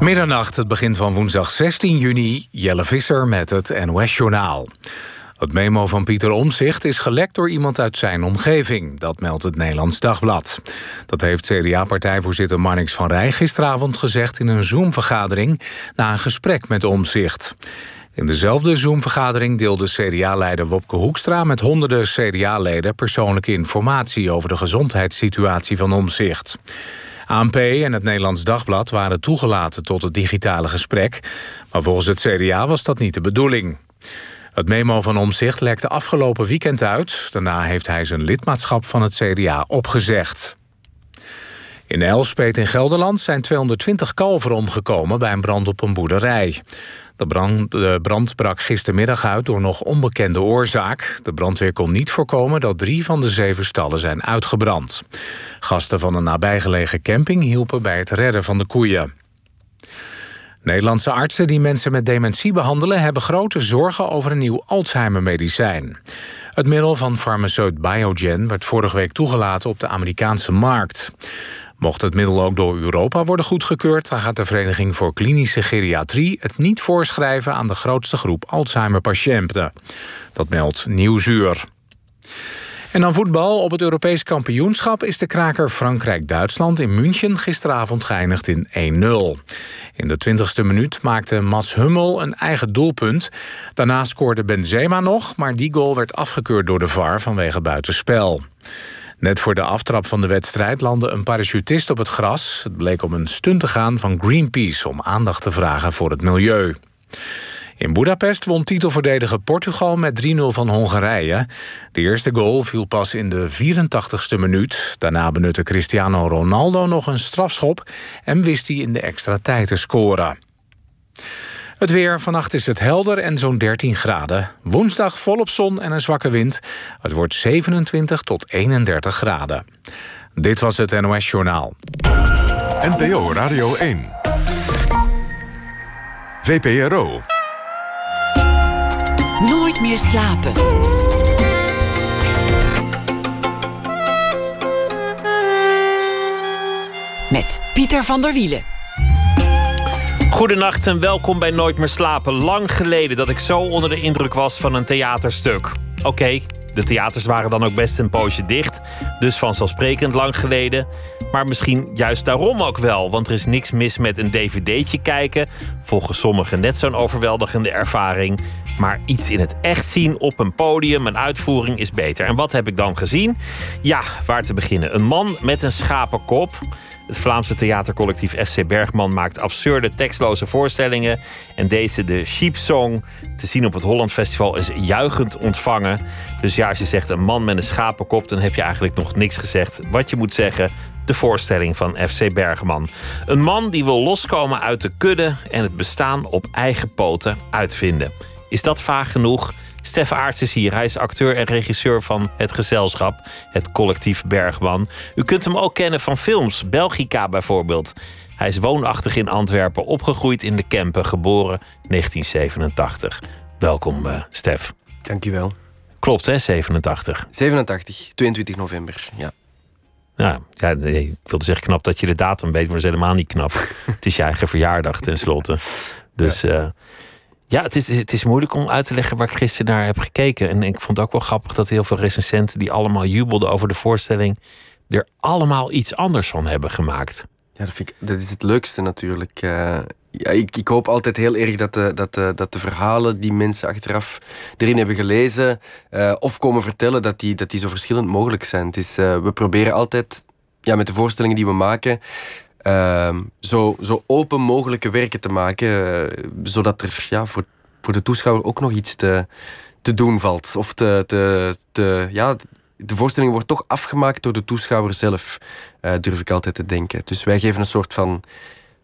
Middernacht, het begin van woensdag 16 juni. Jelle Visser met het NOS-journaal. Het memo van Pieter Omzicht is gelekt door iemand uit zijn omgeving. Dat meldt het Nederlands Dagblad. Dat heeft CDA-partijvoorzitter Marnix van Rij gisteravond gezegd... in een Zoom-vergadering na een gesprek met Omzicht. In dezelfde Zoom-vergadering deelde CDA-leider Wopke Hoekstra... met honderden CDA-leden persoonlijke informatie... over de gezondheidssituatie van Omzicht. ANP en het Nederlands Dagblad waren toegelaten tot het digitale gesprek... maar volgens het CDA was dat niet de bedoeling. Het memo van Omzicht lekte afgelopen weekend uit. Daarna heeft hij zijn lidmaatschap van het CDA opgezegd. In Elspeet in Gelderland zijn 220 kalveren omgekomen... bij een brand op een boerderij. De brand, de brand brak gistermiddag uit door nog onbekende oorzaak. De brandweer kon niet voorkomen dat drie van de zeven stallen zijn uitgebrand. Gasten van een nabijgelegen camping hielpen bij het redden van de koeien. Nederlandse artsen die mensen met dementie behandelen... hebben grote zorgen over een nieuw Alzheimer-medicijn. Het middel van farmaceut Biogen werd vorige week toegelaten op de Amerikaanse markt. Mocht het middel ook door Europa worden goedgekeurd... dan gaat de Vereniging voor Klinische Geriatrie het niet voorschrijven... aan de grootste groep Alzheimer-patiënten. Dat meldt Nieuwsuur. En dan voetbal. Op het Europees kampioenschap is de kraker Frankrijk-Duitsland in München gisteravond geëindigd in 1-0. In de 20ste minuut maakte Mats Hummel een eigen doelpunt. Daarna scoorde Benzema nog, maar die goal werd afgekeurd door de VAR vanwege buitenspel. Net voor de aftrap van de wedstrijd landde een parachutist op het gras. Het bleek om een stunt te gaan van Greenpeace om aandacht te vragen voor het milieu. In Budapest won titelverdediger Portugal met 3-0 van Hongarije. De eerste goal viel pas in de 84ste minuut. Daarna benutte Cristiano Ronaldo nog een strafschop... en wist hij in de extra tijd te scoren. Het weer, vannacht is het helder en zo'n 13 graden. Woensdag volop zon en een zwakke wind. Het wordt 27 tot 31 graden. Dit was het NOS Journaal. NPO Radio 1. VPRO. Nooit meer slapen. Met Pieter van der Wielen. Goedenacht en welkom bij Nooit meer slapen. Lang geleden dat ik zo onder de indruk was van een theaterstuk. Oké, de theaters waren dan ook best een poosje dicht. Dus vanzelfsprekend lang geleden. Maar misschien juist daarom ook wel. Want er is niks mis met een dvd'tje kijken. Volgens sommigen net zo'n overweldigende ervaring. Maar iets in het echt zien op een podium, een uitvoering, is beter. En wat heb ik dan gezien? Ja, waar te beginnen. Een man met een schapenkop. Het Vlaamse theatercollectief FC Bergman maakt absurde tekstloze voorstellingen. En deze, de Sheep Song, te zien op het Holland Festival, is juichend ontvangen. Dus ja, als je zegt een man met een schapenkop, dan heb je eigenlijk nog niks gezegd. Wat je moet zeggen, de voorstelling van FC Bergman. Een man die wil loskomen uit de kudde en het bestaan op eigen poten uitvinden. Is dat vaag genoeg? Stef Aarts is hier. Hij is acteur en regisseur van het gezelschap, het collectief Bergman. U kunt hem ook kennen van films, Belgica bijvoorbeeld. Hij is woonachtig in Antwerpen, opgegroeid in de Kempen, geboren 1987. Welkom, uh, Stef. Dankjewel. Klopt, hè, 87? 87, 22 november, ja. Ja, ja nee, ik wilde zeggen knap dat je de datum weet, maar dat is helemaal niet knap. het is je eigen verjaardag tenslotte. Dus ja. Uh, ja, het is, het is moeilijk om uit te leggen waar ik gisteren naar heb gekeken. En ik vond het ook wel grappig dat heel veel recensenten die allemaal jubelden over de voorstelling, er allemaal iets anders van hebben gemaakt. Ja, dat, vind ik, dat is het leukste natuurlijk. Uh, ja, ik, ik hoop altijd heel erg dat de, dat, de, dat de verhalen die mensen achteraf erin hebben gelezen uh, of komen vertellen, dat die, dat die zo verschillend mogelijk zijn. Het is, uh, we proberen altijd ja, met de voorstellingen die we maken zo, zo open mogelijke werken te maken, uh, zodat er ja, voor, voor de toeschouwer ook nog iets te, te doen valt. Of te, te, te, ja, de voorstelling wordt toch afgemaakt door de toeschouwer zelf, uh, durf ik altijd te denken. Dus wij geven een soort van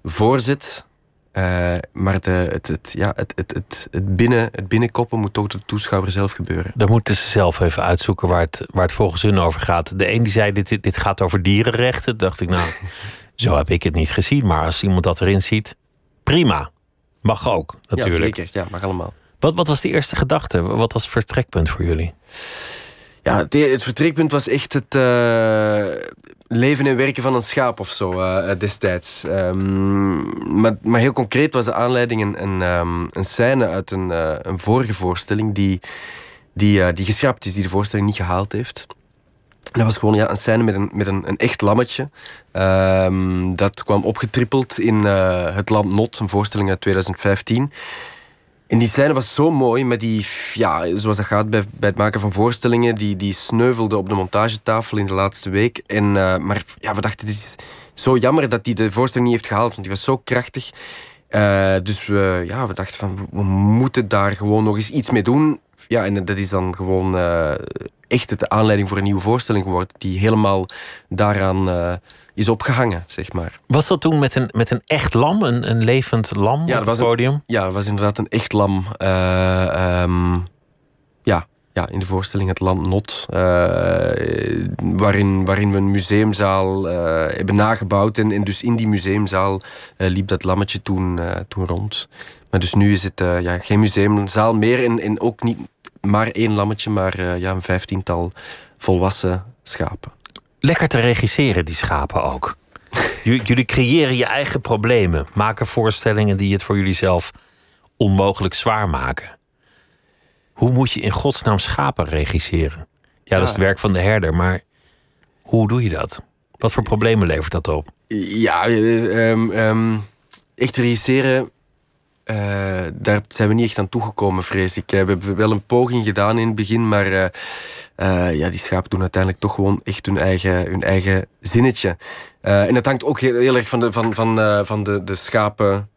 voorzet. Uh, maar de, het, het, ja, het, het, het, het, binnen, het binnenkoppen moet toch door de toeschouwer zelf gebeuren. Dan moeten ze zelf even uitzoeken waar het, waar het volgens hun over gaat. De een die zei, dit, dit gaat over dierenrechten. dacht ik, nou, zo heb ik het niet gezien. Maar als iemand dat erin ziet, prima. Mag ook, natuurlijk. Ja, zeker. Ja, mag allemaal. Wat, wat was de eerste gedachte? Wat was het vertrekpunt voor jullie? Ja, het, het vertrekpunt was echt het... Uh, leven en werken van een schaap of zo uh, destijds. Um, maar, maar, heel concreet was de aanleiding een, een, um, een scène uit een, uh, een vorige voorstelling die, die, die geschrapt is, die de voorstelling niet gehaald heeft. En dat was gewoon ja, een scène met een, met een, een echt lammetje. Um, dat kwam opgetrippeld in Het Land Not, een voorstelling uit 2015. En die scène was zo mooi, met die, ja, zoals dat gaat bij, bij het maken van voorstellingen, die, die sneuvelde op de montagetafel in de laatste week. En, uh, maar ja, we dachten, het is zo jammer dat hij de voorstelling niet heeft gehaald, want die was zo krachtig. Uh, dus we, ja, we dachten van, we moeten daar gewoon nog eens iets mee doen. Ja, en dat is dan gewoon echt de aanleiding voor een nieuwe voorstelling geworden, die helemaal daaraan is opgehangen, zeg maar. Was dat toen met een, met een echt lam, een, een levend lam ja, op het podium? Een, ja, dat was inderdaad een echt lam. Uh, um, ja, ja, in de voorstelling Het Land Not. Uh, waarin, waarin we een museumzaal uh, hebben nagebouwd. En, dus in die museumzaal liep dat lammetje toen, toen rond. Maar dus nu is het ja, geen museumzaal meer. En, en ook niet maar één lammetje, maar ja, een vijftiental volwassen schapen lekker te regisseren, die schapen ook. jullie creëren je eigen problemen, maken voorstellingen die het voor jullie zelf onmogelijk zwaar maken. Hoe moet je in godsnaam schapen regisseren? Ja, dat is het werk van de herder, maar hoe doe je dat? Wat voor problemen levert dat op? Ja, um, um, echt regisseren, uh, daar zijn we niet echt aan toegekomen, vrees ik. We hebben wel een poging gedaan in het begin, maar uh, uh, ja, die schapen doen uiteindelijk toch gewoon echt hun eigen, hun eigen zinnetje. En dat hangt ook heel, heel erg van de, van, van, van de, de schapen.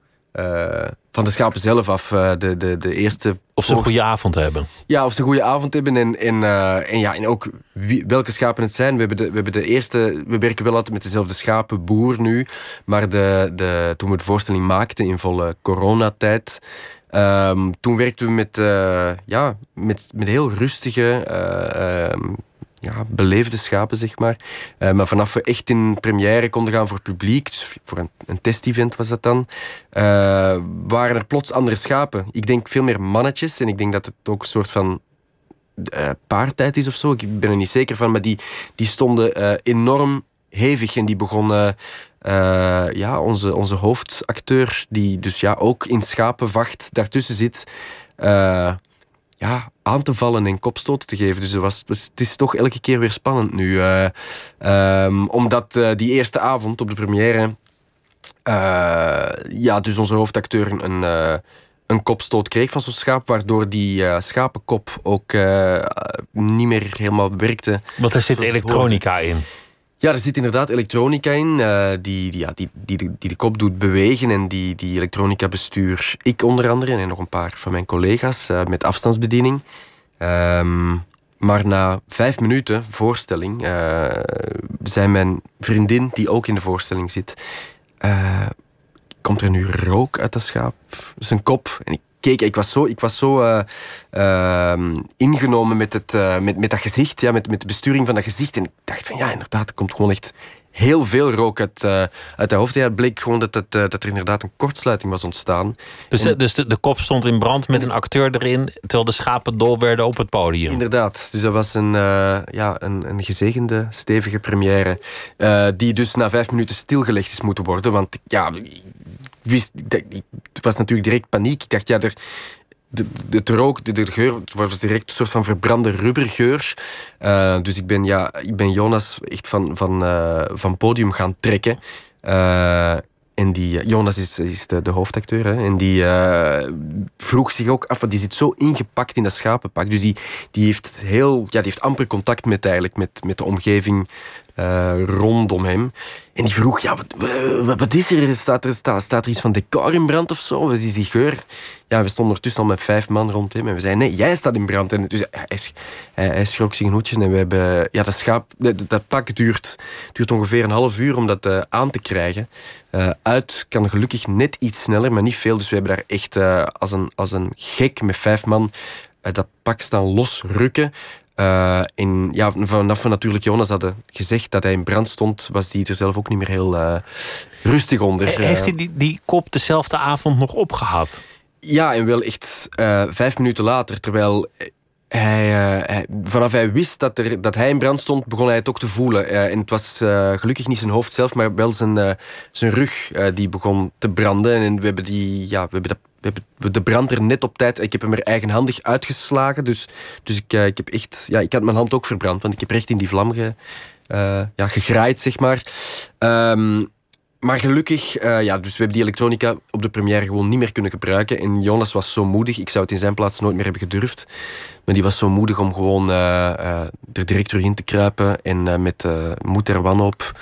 Van de schapen zelf af. de, de, de eerste of ze een goede avond hebben. Ja, of ze een goede avond hebben. En, en, en, ja, en ook wie, welke schapen het zijn. We hebben, de, we hebben de eerste. We werken wel altijd met dezelfde schapenboer nu. Maar de, de, toen we de voorstelling maakten in volle coronatijd. Um, toen werkten we met, uh, ja, met, met heel rustige, uh, um, ja, beleefde schapen, zeg maar. Uh, maar vanaf we echt in première konden gaan voor publiek, dus voor een, een testevent was dat dan, waren er plots andere schapen. Ik denk veel meer mannetjes en ik denk dat het ook een soort van paartijd is of zo. Ik ben er niet zeker van, maar die, die stonden enorm hevig en die begonnen uh, ja, onze, onze hoofdacteur, die dus ja, ook in schapenvacht daartussen zit, uh, ja, aan te vallen en kopstoten te geven. Dus het, was, het is toch elke keer weer spannend nu. Uh, um, omdat die eerste avond op de première, ja, dus onze hoofdacteur een, een kopstoot kreeg van zo'n schaap, waardoor die schapenkop ook niet meer helemaal werkte. Want er zit elektronica in. Ja, er zit inderdaad elektronica in uh, die, die, ja, die, die, die, de kop doet bewegen. En die, die elektronica bestuur ik onder andere en nog een paar van mijn collega's uh, met afstandsbediening. Um, maar na vijf minuten voorstelling uh, zei mijn vriendin, die ook in de voorstelling zit, komt er nu rook uit dat schaap, zijn kop. En ik was zo, ik was zo uh, uh, ingenomen met, het, uh, met, met dat gezicht, ja, met, met de besturing van dat gezicht. En ik dacht van ja, inderdaad, er komt gewoon echt heel veel rook uit, uh, uit de hoofd. Ja, het bleek gewoon dat, het, dat er inderdaad een kortsluiting was ontstaan. Dus, de, dus de, de, kop stond in brand met een acteur erin, terwijl de schapen dol werden op het podium. Inderdaad, dus dat was een, ja, een, een gezegende, stevige première. die dus na vijf minuten stilgelegd is moeten worden. Want ja, het was natuurlijk direct paniek. Ik dacht, ja, er, de, de, rook, de, de, geur, het was direct een soort van verbrande rubbergeur. Uh, dus ik ben, ja, ik ben Jonas echt van, van, uh, van podium gaan trekken. Uh, en die, Jonas is, is de, hoofdacteur. Hè, en die vroeg zich ook af, die zit zo ingepakt in dat schapenpak. Dus die, die, heeft, heel, ja, die heeft amper contact met, eigenlijk, met, met de omgeving rondom hem. En die vroeg, ja, wat, wat, is er? Staat er, staat, staat er iets van decor in brand of zo? Wat is die geur? Ja, we stonden ondertussen al met vijf man rond hem. En we zeiden, nee, jij staat in brand. En dus hij, hij, hij schrok zich een hoedje. En we hebben, ja, dat schaap, dat, pak duurt, duurt ongeveer een half uur om dat uh, aan te krijgen. Uh, uit kan gelukkig net iets sneller, maar niet veel. Dus we hebben daar echt als, een, als een gek met vijf man dat pak staan losrukken. Uh, en ja, vanaf we natuurlijk Jonas hadden gezegd dat hij in brand stond, was hij er zelf ook niet meer heel uh, rustig onder. Heeft hij die, die kop dezelfde avond nog opgehad? Ja, en wel echt uh, vijf minuten later. Terwijl uh, hij, vanaf hij wist dat, er, dat hij in brand stond, begon hij het ook te voelen. Uh, en het was uh, gelukkig niet zijn hoofd zelf, maar wel zijn, zijn rug die begon te branden. En we hebben, die, ja, we hebben, de brand er net op tijd. Ik heb hem er eigenhandig uitgeslagen. Dus, dus ik, ik heb echt. Ja, ik had mijn hand ook verbrand, want ik heb recht in die vlam ge, ja, gegraaid, zeg maar. Um, maar gelukkig, uh, ja, dus we hebben die elektronica op de première gewoon niet meer kunnen gebruiken. En Jonas was zo moedig, ik zou het in zijn plaats nooit meer hebben gedurfd. Maar die was zo moedig om gewoon uh, uh, er direct terug in te kruipen en met moed er wanhoop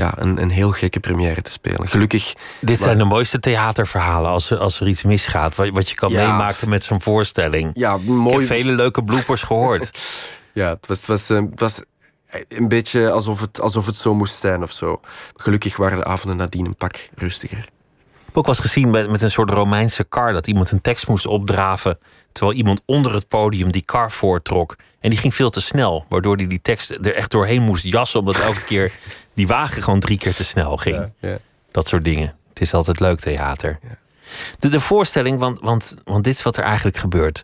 ja, een, een heel gekke première te spelen. Gelukkig. Dit zijn de mooiste theaterverhalen als er, als er iets misgaat. Wat, wat je kan ja, meemaken met zo'n voorstelling. Ja, mooi. Ik heb vele leuke bloopers gehoord. ja, het was, het was, het was een beetje alsof het, alsof het zo moest zijn of zo. Gelukkig waren de avonden nadien een pak rustiger. Ik heb ook wel eens gezien met, met een soort Romeinse kar... dat iemand een tekst moest opdraven... terwijl iemand onder het podium die kar voortrok. En die ging veel te snel, waardoor hij die tekst er echt doorheen moest jassen... omdat elke keer die wagen gewoon drie keer te snel ging. Ja, ja. Dat soort dingen. Het is altijd leuk theater. Ja. De, de voorstelling, want, want, want dit is wat er eigenlijk gebeurt.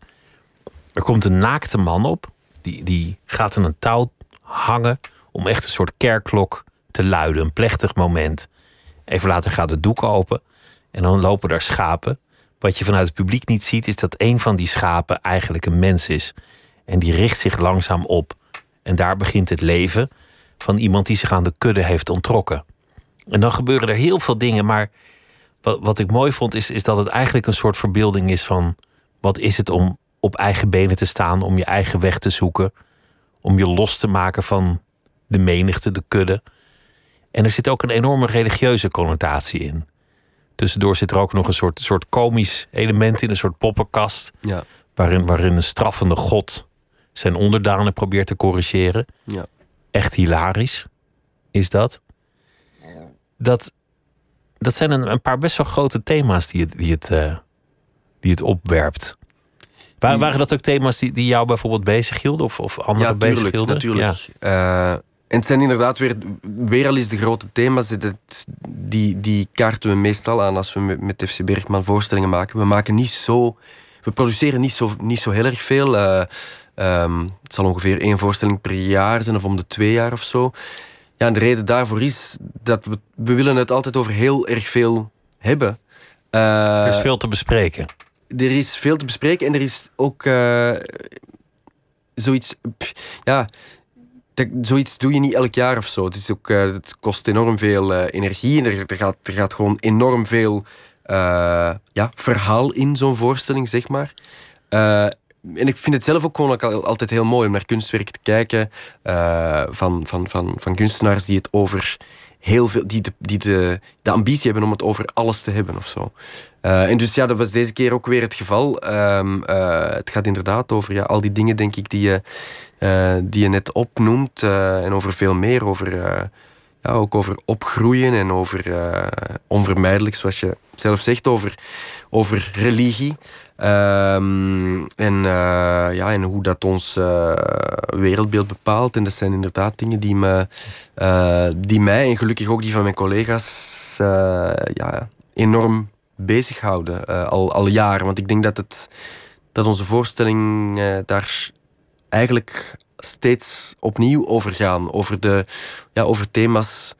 Er komt een naakte man op... Die, die gaat aan een touw hangen om echt een soort kerkklok te luiden. Een plechtig moment. Even later gaat het doek open en dan lopen daar schapen. Wat je vanuit het publiek niet ziet, is dat een van die schapen eigenlijk een mens is. En die richt zich langzaam op. En daar begint het leven van iemand die zich aan de kudde heeft ontrokken. En dan gebeuren er heel veel dingen, maar wat, wat ik mooi vond, is, is dat het eigenlijk een soort verbeelding is van wat is het om op eigen benen te staan, om je eigen weg te zoeken, om je los te maken van de menigte, de kudde. En er zit ook een enorme religieuze connotatie in. Tussendoor zit er ook nog een soort, soort komisch element in, een soort poppenkast. Ja. Waarin, waarin een straffende god zijn onderdanen probeert te corrigeren. Ja. Echt hilarisch is dat. Dat, dat zijn een, een paar best wel grote thema's die het, die het, uh, die het opwerpt. Waren, waren dat ook thema's die, die jou bijvoorbeeld bezighielden of, of anderen ja, bezighielden? Natuurlijk, ja. Uh, en het zijn inderdaad weer, weer al eens de grote thema's. Die, die kaarten we meestal aan als we met, met FC Bergman voorstellingen maken. We maken niet zo... We produceren niet zo, niet zo heel erg veel. Uh, um, het zal ongeveer één voorstelling per jaar zijn of om de twee jaar of zo. Ja, en de reden daarvoor is dat we, we willen het altijd over heel erg veel hebben. Uh, er is veel te bespreken er is veel te bespreken en er is ook uh, zoiets. ja, zoiets doe je niet elk jaar of zo. Het, is ook, uh, het kost enorm veel uh, energie en er, gaat, er gaat gewoon enorm veel ja, verhaal in zo'n voorstelling, zeg maar. en ik vind het zelf ook gewoon altijd heel mooi om naar kunstwerk te kijken van, van, van, van kunstenaars die het over heel veel, die, de, die de, de ambitie hebben om het over alles te hebben of zo. Uh, en dus ja, dat was deze keer ook weer het geval. Um, uh, het gaat inderdaad over ja, al die dingen, denk ik, die je, uh, die je net opnoemt. en over veel meer. Over, ook over opgroeien en over onvermijdelijk, zoals je zelf zegt, over, over religie. Um, en, ja, en hoe dat ons wereldbeeld bepaalt. En dat zijn inderdaad dingen die, me, die mij en gelukkig ook die van mijn collega's ja, enorm bezighouden al, al jaren. Want ik denk dat, het, dat onze voorstelling daar eigenlijk steeds opnieuw over gaan. Over, de, ja, over thema's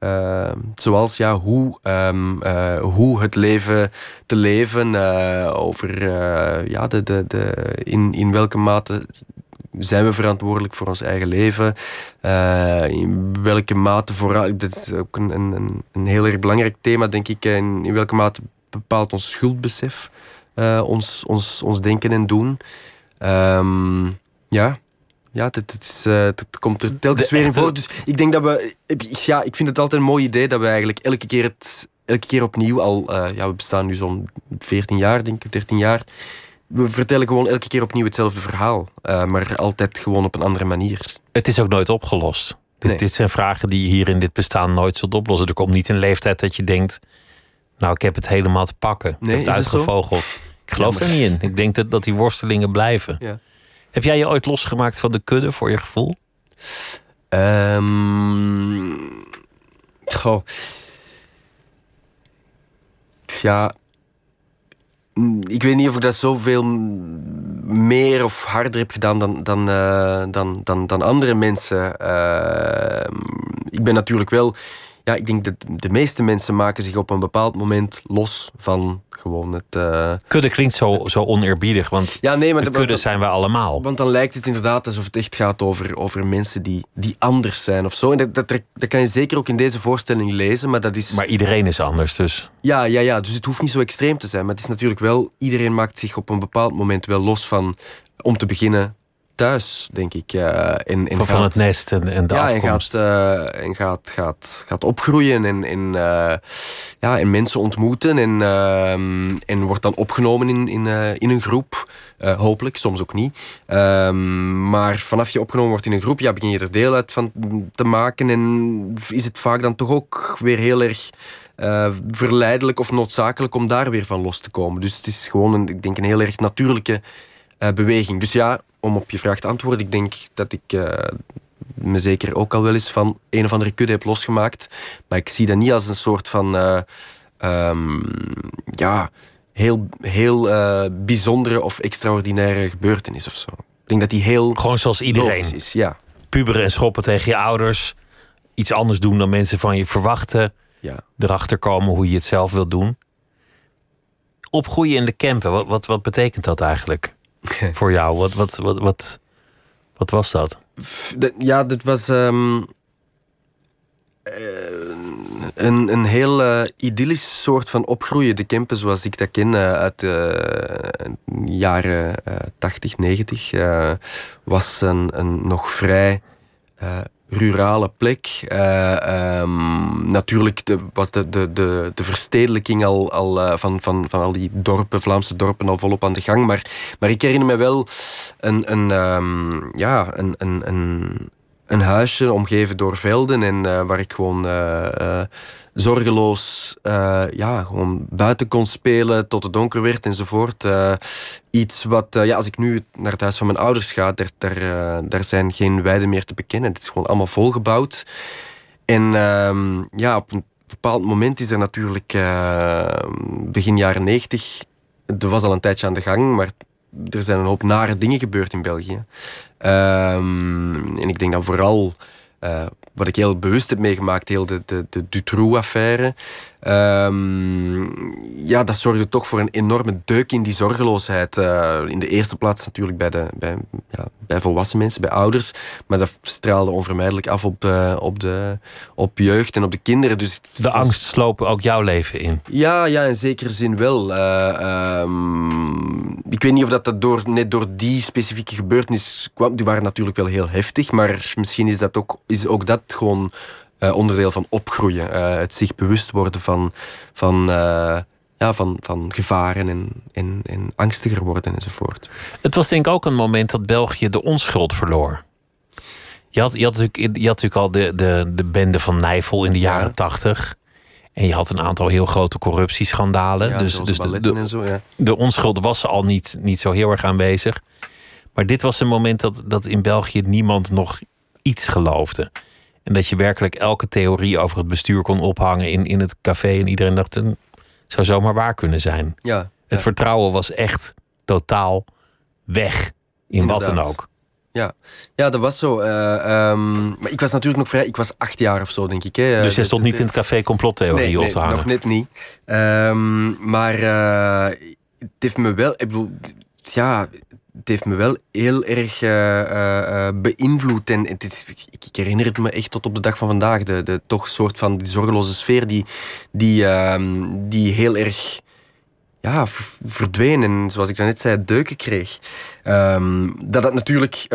uh, zoals ja, hoe, um, hoe het leven te leven. over ja, de, de, de, in, in welke mate zijn we verantwoordelijk voor ons eigen leven? in welke mate voor. Dat is ook een, een, een heel erg belangrijk thema, denk ik. In, in welke mate bepaalt ons schuldbesef, ons, ons, ons denken en doen. Um, ja, ja, het, het, is, uh, het komt er telkens weer in voor. Dus ik denk dat we. Ja, ik vind het altijd een mooi idee dat we eigenlijk elke keer, het, elke keer opnieuw al. Uh, ja, we bestaan nu zo'n 14 jaar, denk ik, 13 jaar. We vertellen gewoon elke keer opnieuw hetzelfde verhaal. Uh, maar altijd gewoon op een andere manier. Het is ook nooit opgelost. Nee. Dit, dit, zijn vragen die je hier in dit bestaan nooit zult oplossen. Er komt niet een leeftijd dat je denkt. Nou, ik heb het helemaal te pakken. Nee, ik heb het uitgevogeld. Ik geloof er niet in. Ik denk dat, dat die worstelingen blijven. Ja. Heb jij je ooit losgemaakt van de kudde voor je gevoel? Um, goh. Ja. Ik weet niet of ik dat zoveel meer of harder heb gedaan dan, dan, uh, dan, dan, dan andere mensen. Uh, ik ben natuurlijk wel ja, ik denk dat de meeste mensen maken zich op een bepaald moment los van gewoon het... Uh... Kudde klinkt zo, zo oneerbiedig, want ja, nee, maar de kudde zijn we allemaal. Want dan lijkt het inderdaad alsof het echt gaat over, over mensen die, die anders zijn of zo. En dat, dat, dat kan je zeker ook in deze voorstelling lezen, maar dat is... Maar iedereen is anders, dus... Ja, ja, ja, dus het hoeft niet zo extreem te zijn. Maar het is natuurlijk wel... Iedereen maakt zich op een bepaald moment wel los van... Om te beginnen thuis, denk ik. Uh, van, gaat, het nest en, en de ja, afkomst. En, gaat, uh, en gaat, gaat, gaat opgroeien en, en, uh, ja, en mensen ontmoeten. En, ehm, en wordt dan opgenomen in, in, in een groep. hopelijk, soms ook niet. Ehm, maar vanaf je opgenomen wordt in een groep, ja, begin je er deel uit van te maken. En is het vaak dan toch ook weer heel erg... verleidelijk of noodzakelijk om daar weer van los te komen. Dus het is gewoon, een, ik denk, een heel erg natuurlijke beweging. Dus ja, om op je vraag te antwoorden, ik denk dat ik uh, me zeker ook al wel eens van een of andere kudde heb losgemaakt. Maar ik zie dat niet als een soort van uh, um, ja, heel, heel uh, bijzondere of extraordinaire gebeurtenis of zo. Ik denk dat die heel. Gewoon zoals iedereen is. Ja. Puberen en schoppen tegen je ouders. Iets anders doen dan mensen van je verwachten. Ja. Erachter komen hoe je het zelf wilt doen. Opgroeien in de camper, wat, wat, wat betekent dat eigenlijk? voor jou? Wat, wat, wat, wat, wat was dat? Ja, dit was um, een, een heel uh, idyllisch soort van opgroeien. De Kempen zoals ik dat ken uh, uit de jaren 80, 90 was een, een nog vrij rurale plek. Uh, um, natuurlijk de, was de, de, de, de verstedelijking al, al uh, van, van, van al die dorpen, Vlaamse dorpen, al volop aan de gang. Maar, maar ik herinner me wel een, een, um, ja, een, een, een, een huisje omgeven door velden en uh, waar ik gewoon zorgeloos uh, ja, gewoon buiten kon spelen tot het donker werd enzovoort. Iets wat, ja, als ik nu naar het huis van mijn ouders ga, daar, daar, daar zijn geen weiden meer te bekennen. Het is gewoon allemaal volgebouwd. En ehm, ja, op een bepaald moment is er natuurlijk begin jaren negentig, er was al een tijdje aan de gang, maar er zijn een hoop nare dingen gebeurd in België. Um, en ik denk dan vooral uh, wat ik heel bewust heb meegemaakt, heel de, de, de Dutroux-affaire. Um, ja, dat zorgde toch voor een enorme deuk in die zorgeloosheid. Uh, in de eerste plaats natuurlijk bij, de, bij, ja, bij volwassen mensen, bij ouders. Maar dat straalde onvermijdelijk af op, uh, op, de, op jeugd en op de kinderen. Dus de angst slopen ook jouw leven in? Ja, ja in zekere zin wel. Uh, um, ik weet niet of dat, dat door, net door die specifieke gebeurtenis kwam. Die waren natuurlijk wel heel heftig. Maar misschien is, dat ook, is ook dat gewoon uh, onderdeel van opgroeien. Uh, het zich bewust worden van, van, uh, ja, van, van gevaren en, en, en angstiger worden enzovoort. Het was denk ik ook een moment dat België de onschuld verloor. Je had, je had, natuurlijk, je had natuurlijk al de, de, de bende van Nijvel in de jaren tachtig. En je had een aantal heel grote corruptieschandalen. Ja, dus dus de, de, zo, ja. de onschuld was al niet, niet zo heel erg aanwezig. Maar dit was een moment dat, dat in België niemand nog iets geloofde. En dat je werkelijk elke theorie over het bestuur kon ophangen in, in het café. En iedereen dacht, het zou zomaar waar kunnen zijn. Ja, het vertrouwen was echt totaal weg in wat dan ook. Ja. ja, dat was zo. Uh, um, maar ik was natuurlijk nog vrij... Ik was acht jaar of zo, denk ik. Hè. Dus jij stond niet in het café complottheorie nee, op te hangen? nog net niet. Um, maar uh, het heeft me wel... Ik bedoel, ja, het heeft me wel heel erg uh, beïnvloed. En het is, ik, ik, herinner het me echt tot op de dag van vandaag. De, de toch soort van die zorgeloze sfeer die, die, uh, die heel erg ja, verdween. En zoals ik net zei, deuken kreeg. Um, dat had natuurlijk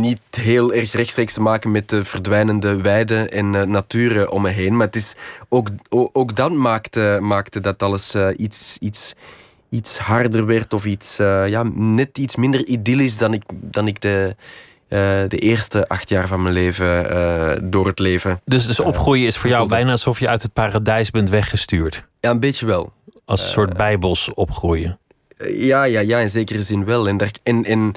niet heel erg rechtstreeks te maken met de verdwijnende weiden en uh, natuur om me heen. Maar het is ook, ook, ook dan maakte, maakte dat alles iets... iets iets harder werd of iets, uh, ja, net iets minder idyllisch dan ik, dan ik de, uh, de eerste acht jaar van mijn leven uh, door het leven. Dus, dus opgroeien is voor jou bijna alsof je uit het paradijs bent weggestuurd? Ja, een beetje wel. Als een soort bijbels opgroeien? ja, ja, ja, in zekere zin wel. En, daar, en, en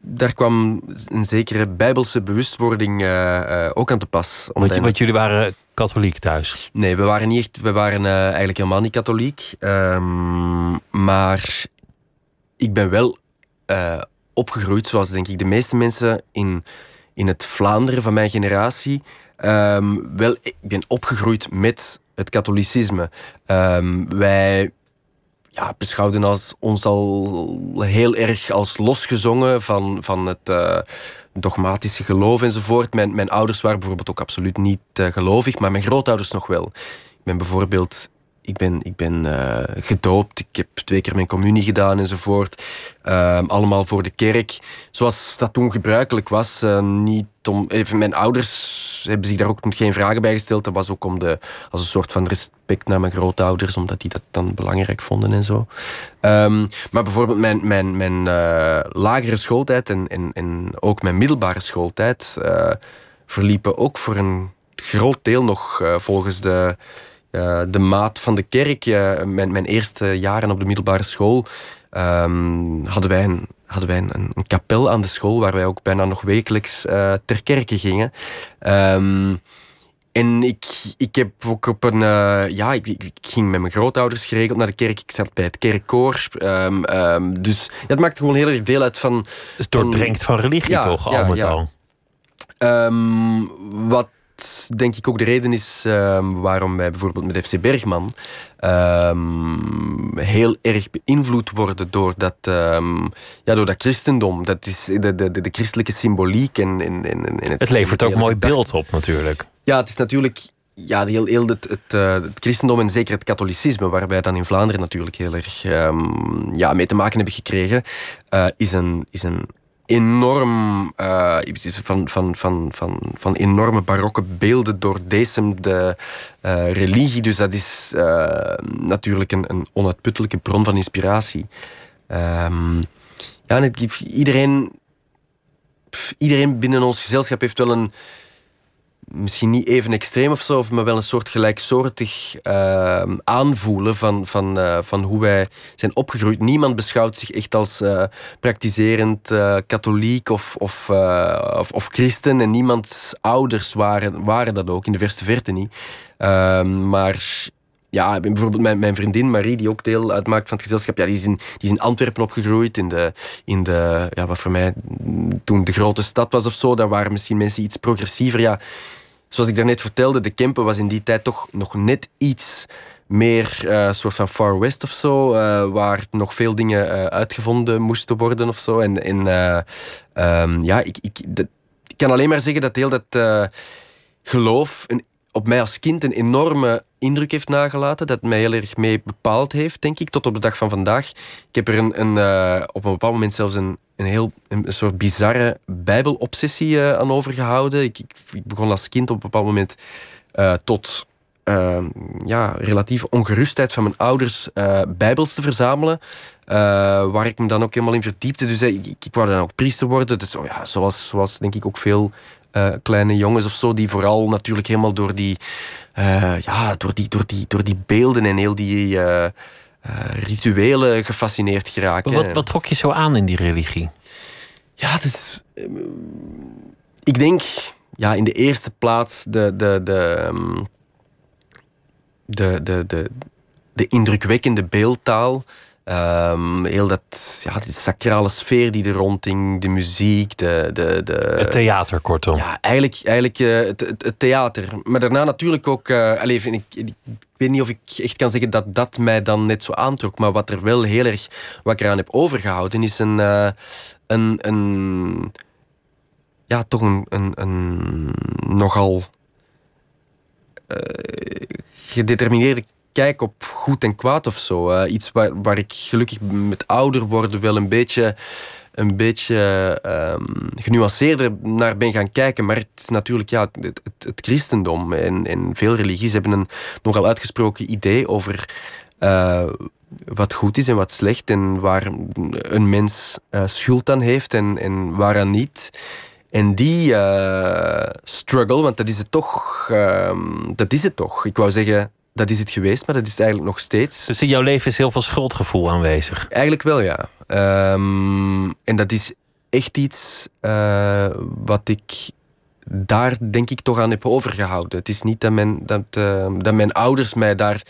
daar kwam een zekere bijbelse bewustwording uh, uh, ook aan te pas. Want, want, jullie waren katholiek thuis? Nee, we waren, niet echt, we waren eigenlijk helemaal niet katholiek. Um, maar ik ben wel opgegroeid, zoals denk ik de meeste mensen in, in het Vlaanderen van mijn generatie. Um, wel, ik ben opgegroeid met het katholicisme. Um, wij ja, beschouwden als, ons al heel erg als losgezongen van, van het uh, dogmatische geloof enzovoort. Mijn, mijn ouders waren bijvoorbeeld ook absoluut niet uh, gelovig, maar mijn grootouders nog wel. Ik ben bijvoorbeeld ik ben, ik ben uh, gedoopt, ik heb twee keer mijn communie gedaan enzovoort. Uh, allemaal voor de kerk. Zoals dat toen gebruikelijk was. Niet om, even mijn ouders hebben zich daar ook geen vragen bij gesteld. Dat was ook om de, als een soort van respect naar mijn grootouders, omdat die dat dan belangrijk vonden en zo. Um, maar bijvoorbeeld mijn, mijn, mijn uh, lagere schooltijd en, en, en ook mijn middelbare schooltijd verliepen ook voor een groot deel nog volgens de de maat van de kerk. Mijn, mijn, eerste jaren op de middelbare school um, hadden wij, een, hadden wij een, een, kapel aan de school waar wij ook bijna nog wekelijks uh, ter kerke gingen. Um, en ik, ik heb ook op een. ja, ik, ik, ging met mijn grootouders geregeld naar de kerk. Ik zat bij het kerkkoor. Um, um, dus ja, het maakt gewoon heel erg deel uit van. Het doordrenkt van, religie, ja, toch? Al met al. Wat denk ik ook de reden is uh, waarom wij bijvoorbeeld met FC Bergman uh, heel erg beïnvloed worden door dat, uh, ja, door dat christendom. Dat is de, de, de, christelijke symboliek. En, en, en, en het, het levert ook mooi beeld op natuurlijk. Ja, het is natuurlijk ja, heel, heel het, het, uh, het, christendom en zeker het katholicisme, waar wij dan in Vlaanderen natuurlijk heel erg um, ja, mee te maken hebben gekregen, uh, is, een, is een enorm uh, van, van, van, van, van enorme barokke beelden door deze de uh, religie. Dus dat is uh, natuurlijk een, een onuitputtelijke bron van inspiratie. Um, ja, iedereen, iedereen binnen ons gezelschap heeft wel een misschien niet even extreem of zo, maar wel een soort gelijksoortig uh, aanvoelen van, van, uh, van hoe wij zijn opgegroeid. Niemand beschouwt zich echt als uh, praktiserend katholiek of, of, of, of, christen. En niemands ouders waren, waren dat ook, in de verste verte niet. Ehm, maar ja, bijvoorbeeld mijn, mijn vriendin Marie, die ook deel uitmaakt van het gezelschap, ja, die, is in, die is in Antwerpen opgegroeid. In de, in de, ja, wat voor mij toen de grote stad was of zo, daar waren misschien mensen iets progressiever. Ja, zoals ik daarnet vertelde, de Kempen was in die tijd toch nog net iets meer uh, soort van Far West of zo, uh, waar nog veel dingen uh, uitgevonden moesten worden of zo. En, um, ja, ik, ik, ik, kan alleen maar zeggen dat heel dat geloof een, op mij als kind een enorme indruk heeft nagelaten, dat mij heel erg mee bepaald heeft, denk ik, tot op de dag van vandaag. Ik heb er een, een op een bepaald moment zelfs een een heel een soort bizarre bijbelobsessie uh, aan overgehouden. Ik, ik, begon als kind op een bepaald moment uh, tot uh, ja, relatieve ongerustheid van mijn ouders bijbels te verzamelen. waar ik me dan ook helemaal in verdiepte. Dus ik, ik, ik wou dan ook priester worden. Dus, oh ja, zoals, zoals denk ik ook veel kleine jongens of zo, die vooral natuurlijk helemaal door die, ja, door die, door die, door die beelden en heel die uh, rituelen gefascineerd geraken. Wat, wat trok je zo aan in die religie? Ja, dat is, ehm, ik denk ja, in de eerste plaats de, de, de, ehm, de, de, de, de indrukwekkende beeldtaal. Um, heel dat, ja, die sacrale sfeer die er ronding, de muziek, de, de, de... Het theater, kortom. Ja, eigenlijk, eigenlijk uh, het, het, theater. Maar daarna natuurlijk ook... Uh, allez, ik, ik, weet niet of ik echt kan zeggen dat dat mij dan net zo aantrok. Maar wat er wel heel erg... Wat ik eraan heb overgehouden, is een... Uh, een, een ja, toch een, een, een nogal... gedetermineerde kijk op goed en kwaad of zo. Iets waar, waar ik gelukkig met ouder worden wel een beetje, een beetje um, genuanceerder naar ben gaan kijken. Maar het is natuurlijk ja, het, het, christendom en, en veel religies hebben een nogal uitgesproken idee over uh, wat goed is en wat slecht. En waar een mens uh, schuld aan heeft en, en waaraan niet. En die uh, struggle, want dat is het toch. Uh, dat is het toch. Ik wou zeggen, dat is het geweest, maar dat is eigenlijk nog steeds. Dus in jouw leven is heel veel schuldgevoel aanwezig? Eigenlijk wel, ja. Um, en dat is echt iets uh, wat ik daar denk ik toch aan heb overgehouden. Het is niet dat mijn, dat, uh, dat mijn ouders mij daar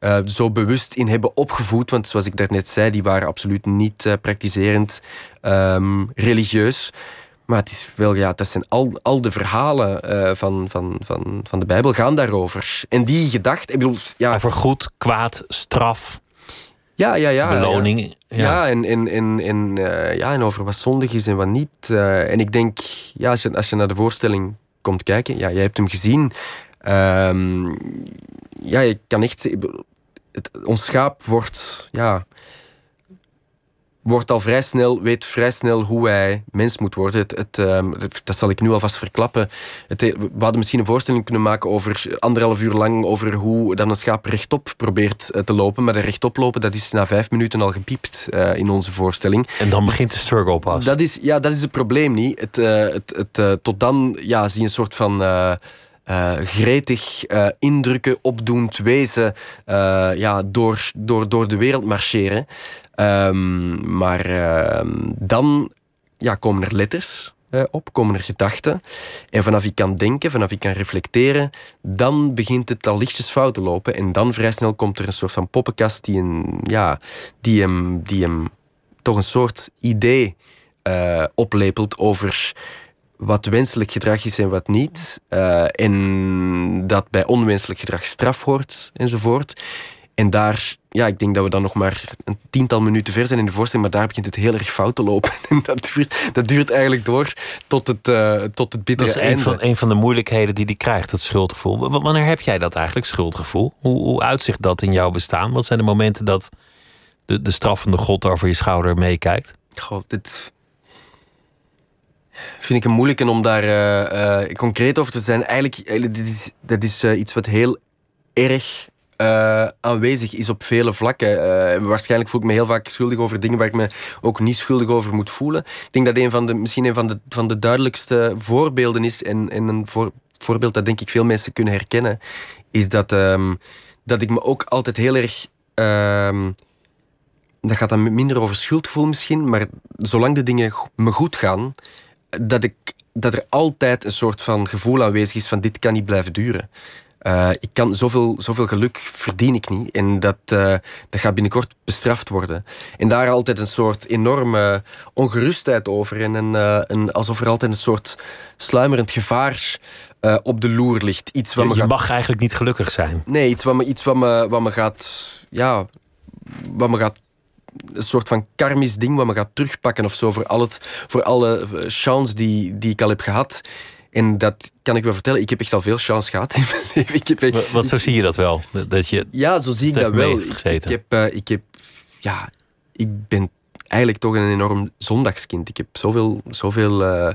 uh, zo bewust in hebben opgevoed. Want zoals ik daarnet zei, die waren absoluut niet uh, praktiserend um, religieus. Maar het is wel, ja, dat zijn al, al de verhalen uh, van, van, van, van de Bijbel gaan daarover. En die gedachte, ik bedoel, ja. Over goed, kwaad, straf. Ja, ja, ja. Beloning. Ja, ja en, en, en, en, uh, ja, en over wat zondig is en wat niet. Uh, en ik denk, ja, als je, als je naar de voorstelling komt kijken, ja, jij hebt hem gezien. Um, ja, je kan echt het, ons schaap wordt, ja, wordt al vrij snel, weet vrij snel hoe hij mens moet worden. Het, het, um, dat zal ik nu alvast verklappen. Het, we hadden misschien een voorstelling kunnen maken over anderhalf uur lang over hoe dan een schaap rechtop probeert uh, te lopen. Maar de rechtop lopen, dat is na vijf minuten al gepiept uh, in onze voorstelling. En dan begint de struggle pas. Dat is, ja, dat is het probleem niet. Het, uh, het, het, tot dan ja, zie je een soort van uh, gretig, uh, indrukken opdoend wezen uh, ja, door, door, door de wereld marcheren. Um, maar ehm, dan ja, komen er letters op, komen er gedachten. En vanaf ik kan denken, vanaf ik kan reflecteren, dan begint het al lichtjes fout te lopen. En dan vrij snel komt er een soort van poppenkast die, een, ja, die, hem, die hem toch een soort idee oplepelt over wat wenselijk gedrag is en wat niet. Uh, en dat bij onwenselijk gedrag straf hoort enzovoort. En daar, ja, ik denk dat we dan nog maar een tiental minuten ver zijn in de voorstelling, maar daar begint het heel erg fout te lopen. En dat duurt, dat duurt eigenlijk door tot het, uh, tot het bittere Dat is een van, een van de moeilijkheden die die krijgt, dat schuldgevoel. Wanneer heb jij dat eigenlijk, schuldgevoel? Hoe, hoe uitzicht dat in jouw bestaan? Wat zijn de momenten dat de, de straffende God over je schouder meekijkt? Goh, dit, vind ik een moeilijke om daar uh, uh, concreet over te zijn. Eigenlijk, eigenlijk dit is, dat is iets wat heel erg aanwezig is op vele vlakken. waarschijnlijk voel ik me heel vaak schuldig over dingen waar ik me ook niet schuldig over moet voelen. Ik denk dat een van de, misschien een van de, van de duidelijkste voorbeelden is, en, en een voor, voorbeeld dat denk ik veel mensen kunnen herkennen, is dat, um, dat ik me ook altijd heel erg. Um, dat gaat dan minder over schuldgevoel misschien, maar zolang de dingen me goed gaan, dat, ik, dat er altijd een soort van gevoel aanwezig is van dit kan niet blijven duren. Uh, ik kan zoveel, zoveel geluk verdien ik niet. En dat, uh, dat gaat binnenkort bestraft worden. En daar altijd een soort enorme ongerustheid over. En een, uh, een, alsof er altijd een soort sluimerend gevaar op de loer ligt. Iets wat je, me je gaat... mag eigenlijk niet gelukkig zijn. Nee, iets wat me, iets wat me, wat me gaat. Ja, wat me gaat een soort van karmisch ding wat me gaat terugpakken of zo voor, al het, voor alle chance die, die ik al heb gehad. En dat kan ik wel vertellen. Ik heb echt al veel chance gehad in mijn leven. Ik heb echt, wat, zo zie je dat wel? Dat je ja, zo zie ik dat wel. Ik, ik, heb, uh, ik heb... Ja, ik ben eigenlijk toch een enorm zondagskind. Ik heb zoveel, zoveel uh,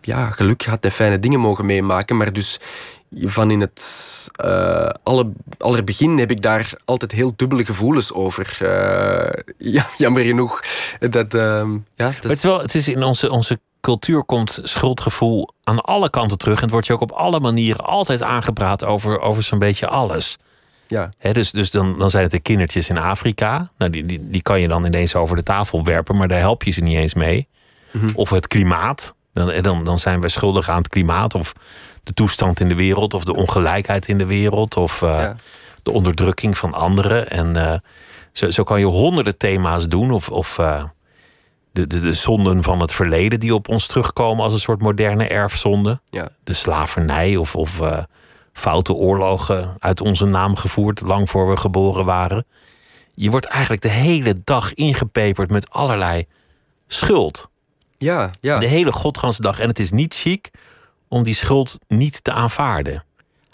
ja, geluk gehad en fijne dingen mogen meemaken. Maar dus van in het uh, alle, allerbegin heb ik daar altijd heel dubbele gevoelens over. Uh, ja, jammer genoeg. Dat, uh, ja, dat het, is wel, het is in onze, onze cultuur komt schuldgevoel aan alle kanten terug. En het wordt je ook op alle manieren altijd aangepraat over, over zo'n beetje alles. Ja. He, dus dus dan, dan zijn het de kindertjes in Afrika. Nou, die, die, die kan je dan ineens over de tafel werpen, maar daar help je ze niet eens mee. Mm -hmm. Of het klimaat. Dan, dan, dan zijn we schuldig aan het klimaat. Of de toestand in de wereld, of de ongelijkheid in de wereld, of uh, ja. de onderdrukking van anderen. En uh, zo, zo, kan je honderden thema's doen, of, of uh, de, de, de zonden van het verleden die op ons terugkomen als een soort moderne erfzonde. Ja. De slavernij of, of foute oorlogen uit onze naam gevoerd, lang voor we geboren waren. Je wordt eigenlijk de hele dag ingepeperd met allerlei schuld. Ja, ja. De hele godgansdag. En het is niet chic om die schuld niet te aanvaarden.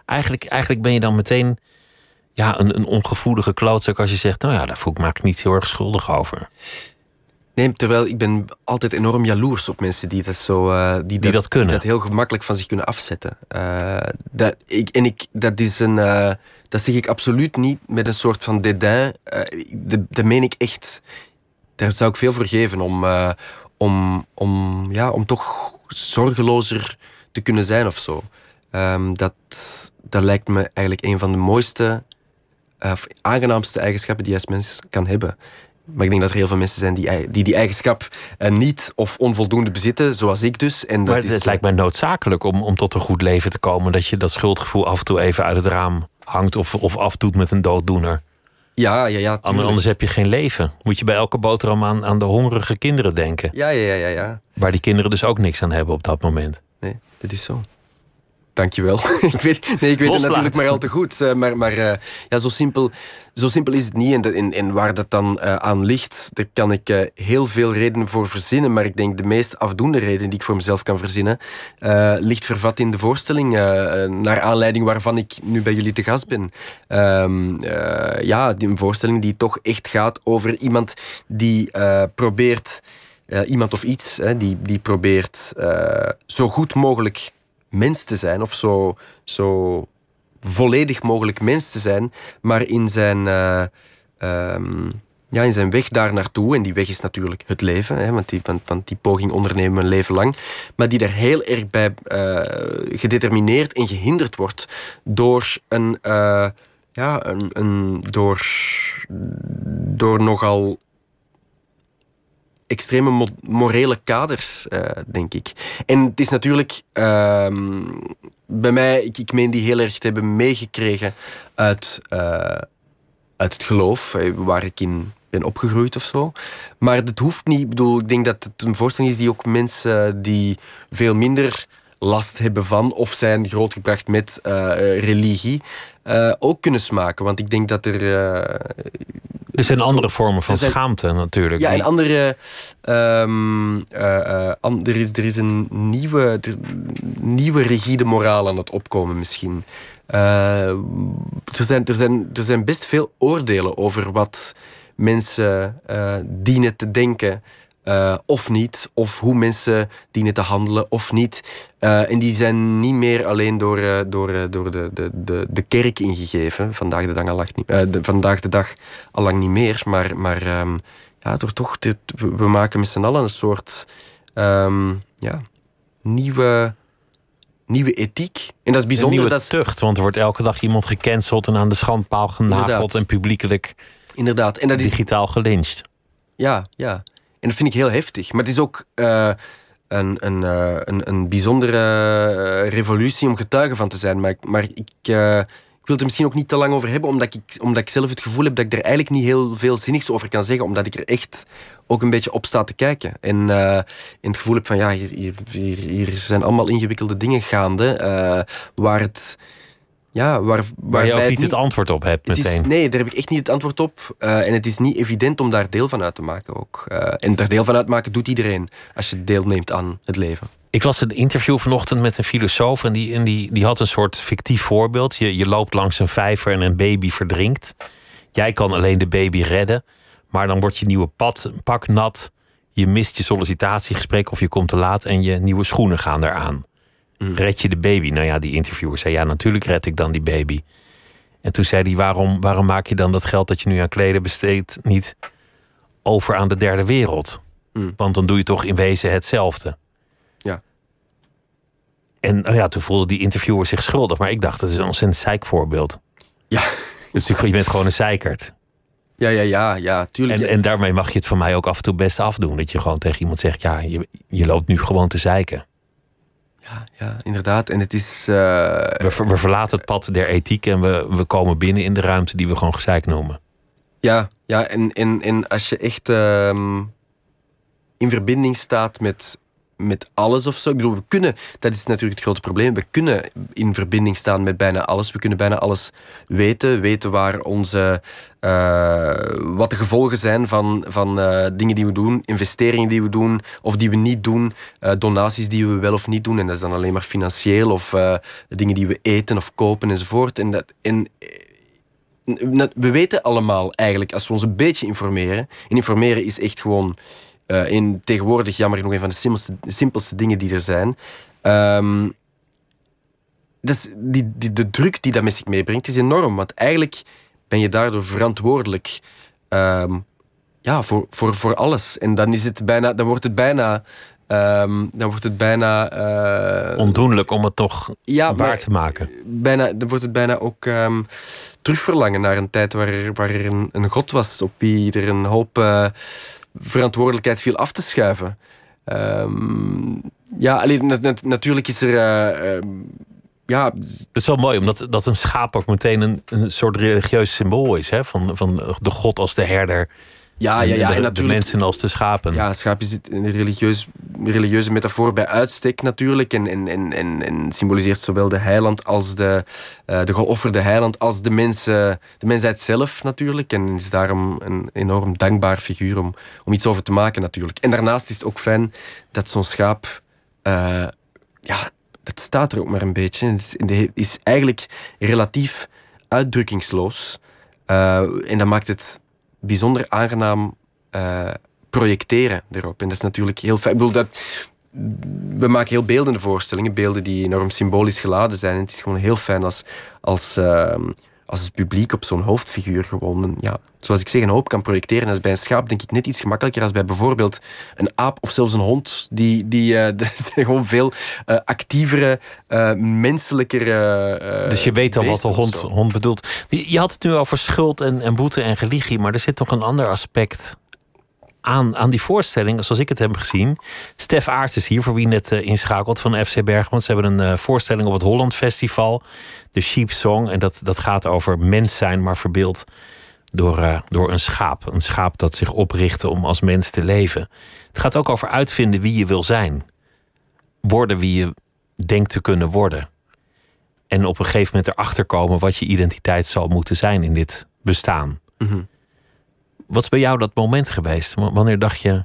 Eigenlijk, eigenlijk ben je dan meteen ja, een, een ongevoelige klootzak als je zegt... nou ja, daar voel ik me niet heel erg schuldig over. Nee, terwijl ik ben altijd enorm jaloers op mensen die dat zo... Uh, die, die, dat, kunnen. Die dat heel gemakkelijk van zich kunnen afzetten. Uh, dat, ik, en ik, dat is een... Uh, dat zeg ik absoluut niet met een soort van dédain. dat meen ik echt... Daar zou ik veel voor geven om, om, om, ja, om toch zorgelozer te kunnen zijn of zo. Um, dat, dat lijkt me eigenlijk een van de mooiste, uh, aangenaamste eigenschappen die je als mens kan hebben. maar ik denk dat er heel veel mensen zijn die die, die eigenschap uh, niet of onvoldoende bezitten, zoals ik dus. En dat maar het, is, lijkt mij noodzakelijk om, om tot een goed leven te komen, dat je dat schuldgevoel af en toe even uit het raam hangt of, of afdoet met een dooddoener. Ja, ja, ja. Anders heb je geen leven. Moet je bij elke boterham aan, aan de hongerige kinderen denken. Ja, ja, ja, ja. Waar die kinderen dus ook niks aan hebben op dat moment. Nee, dat is zo. Dankjewel. ik weet, nee, ik weet het natuurlijk maar al te goed. Eh, maar maar uh, ja, zo, simpel, zo simpel is het niet. En, en, en waar dat dan uh, aan ligt, daar kan ik heel veel redenen voor verzinnen. Maar ik denk de meest afdoende reden die ik voor mezelf kan verzinnen, ligt vervat in de voorstelling. naar aanleiding waarvan ik nu bij jullie te gast ben. Um, ja, een voorstelling die toch echt gaat over iemand die probeert. Iemand of iets, hè, die, die probeert zo goed mogelijk mens te zijn of zo, zo volledig mogelijk mens te zijn, maar in zijn, uh, um, ja, in zijn weg daar naartoe, en die weg is natuurlijk het leven, hè, want, die, want, die poging ondernemen een leven lang, maar die daar heel erg bij gedetermineerd en gehinderd wordt door een, ja, een, een door, door nogal extreme morele kaders, uh, denk ik. En het is natuurlijk uh, bij mij, ik, ik meen die heel erg te hebben meegekregen uit, uh, uit het geloof, eh, waar ik in ben opgegroeid of zo. Maar dat hoeft niet. Ik bedoel, ik denk dat het een voorstelling is die ook mensen die veel minder last hebben van of zijn grootgebracht met uh, religie, uh, ook kunnen smaken. Want ik denk dat er. Er zijn andere vormen van schaamte natuurlijk. Ja, en andere. Um, er, is, er is een nieuwe, er, nieuwe rigide moraal aan het opkomen misschien. er, zijn, er, zijn, er zijn best veel oordelen over wat mensen dienen te denken. Uh, of niet, of hoe mensen dienen te handelen of niet. Uh, en die zijn niet meer alleen door, uh, door, door de, de, de, de kerk ingegeven. Vandaag de dag al lang niet, de, vandaag de dag al lang niet meer. Maar, maar um, ja, door toch, dit, we maken met z'n allen een soort um, ja, nieuwe, nieuwe ethiek. En dat is bijzonder. Een nieuwe dat tucht, want er wordt elke dag iemand gecanceld en aan de schandpaal genageld en publiekelijk Inderdaad. En dat is, digitaal gelincht. Ja, ja. En dat vind ik heel heftig. Maar het is ook uh, een, een, uh, een, een bijzondere uh, revolutie om getuige van te zijn. Maar, maar ik, ik wil het er misschien ook niet te lang over hebben, omdat ik, omdat ik zelf het gevoel heb dat ik er eigenlijk niet heel veel zinnigs over kan zeggen, omdat ik er echt ook een beetje op sta te kijken. En, en het gevoel heb van, ja, hier, hier, hier zijn allemaal ingewikkelde dingen gaande, waar het ja, waar, waar je ook niet het antwoord op hebt meteen. Is, nee, daar heb ik echt niet het antwoord op. Uh, en het is niet evident om daar deel van uit te maken ook. Uh, en daar deel van uitmaken doet iedereen als je deelneemt aan het leven. Ik las een interview vanochtend met een filosoof en die, en die, die had een soort fictief voorbeeld. Je, je loopt langs een vijver en een baby verdrinkt. Jij kan alleen de baby redden, maar dan wordt je nieuwe pad, pak nat. Je mist je sollicitatiegesprek of je komt te laat en je nieuwe schoenen gaan eraan. Red je de baby? Nou ja, die interviewer zei ja, natuurlijk red ik dan die baby. En toen zei hij: waarom, waarom maak je dan dat geld dat je nu aan kleden besteedt niet over aan de derde wereld? Mm. Want dan doe je toch in wezen hetzelfde. Ja. En nou ja, toen voelde die interviewer zich schuldig. Maar ik dacht, dat is een ontzettend zeikvoorbeeld. Ja. Dus je bent gewoon een zeikert. Ja, ja, ja, ja, tuurlijk. En, en daarmee mag je het van mij ook af en toe best afdoen. Dat je gewoon tegen iemand zegt: ja, je, je loopt nu gewoon te zeiken. Ja, ja, inderdaad. En het is. Uh... We, we, verlaten het pad der ethiek en we, we komen binnen in de ruimte die we gewoon gezeik noemen. Ja, ja en, en, en als je echt uh, in verbinding staat met met alles of zo. Ik bedoel, we kunnen, dat is natuurlijk het grote probleem. We kunnen in verbinding staan met bijna alles. We kunnen bijna alles weten. Weten waar onze, uh, wat de gevolgen zijn van, van uh, dingen die we doen, investeringen die we doen of die we niet doen, uh, donaties die we wel of niet doen. En dat is dan alleen maar financieel of dingen die we eten of kopen enzovoort. En, dat, en we weten allemaal eigenlijk, als we ons een beetje informeren. En informeren is echt gewoon uh, in, tegenwoordig jammer genoeg een van de simpelste, simpelste dingen die er zijn. Um, dus die, die, de druk die dat met zich meebrengt is enorm. Want eigenlijk ben je daardoor verantwoordelijk um, ja, voor, voor, voor alles. En dan, is het bijna, dan wordt het bijna Um, dan wordt het bijna. Uh, Ondoenlijk om het toch ja, waar te maken. Bijna, dan wordt het bijna ook. Um, terugverlangen naar een tijd waar er, waar er een, een god was op wie er een hoop uh, verantwoordelijkheid viel af te schuiven. Ehm, ja, alleen, nat natuurlijk is er. Uh, ja. Het is wel mooi, omdat dat een schaap ook meteen een, een soort religieus symbool is. Hè? Van, van de god als de herder. Ja, ja, ja. De, en natuurlijk, de mensen als de schapen. Ja, schaap is een religieus, religieuze metafoor bij uitstek natuurlijk. En, en, en, en, symboliseert zowel de heiland als de, uh, de geofferde heiland als de, mensen, de mensheid zelf natuurlijk. En is daarom een enorm dankbaar figuur om, om iets over te maken natuurlijk. En daarnaast is het ook fijn dat zo'n schaap... Uh, ja, dat staat er ook maar een beetje. Het is, is eigenlijk relatief uitdrukkingsloos. Uh, en dat maakt het bijzonder aangenaam uh, projecteren erop. En dat is natuurlijk heel fijn. Ik bedoel, dat, we maken heel beeldende voorstellingen, beelden die enorm symbolisch geladen zijn. Het is gewoon heel fijn als, als, uh, als het publiek op zo'n hoofdfiguur gewoon, ja, zoals ik zeg, een hoop kan projecteren. Dat is bij een schaap denk ik net iets gemakkelijker als bij bijvoorbeeld een aap of zelfs een hond. Die, die uh, gewoon veel uh, actievere, uh, menselijkere. dus je weet al wat de hond, hond bedoelt. Je had het nu over schuld en, en boete en religie, maar er zit nog een ander aspect aan, aan die voorstelling, zoals ik het heb gezien. Stef Aarts is hier, voor wie net uh, inschakelt van FC Bergman. Ze hebben een uh, voorstelling op het Holland Festival, de Sheep Song. En dat, dat gaat over mens zijn, maar verbeeld door, uh, door een schaap. Een schaap dat zich oprichtte om als mens te leven. Het gaat ook over uitvinden wie je wil zijn. Worden wie je denkt te kunnen worden. En op een gegeven moment erachter komen wat je identiteit zal moeten zijn in dit bestaan. Mm. Wat is bij jou dat moment geweest? Wanneer dacht je,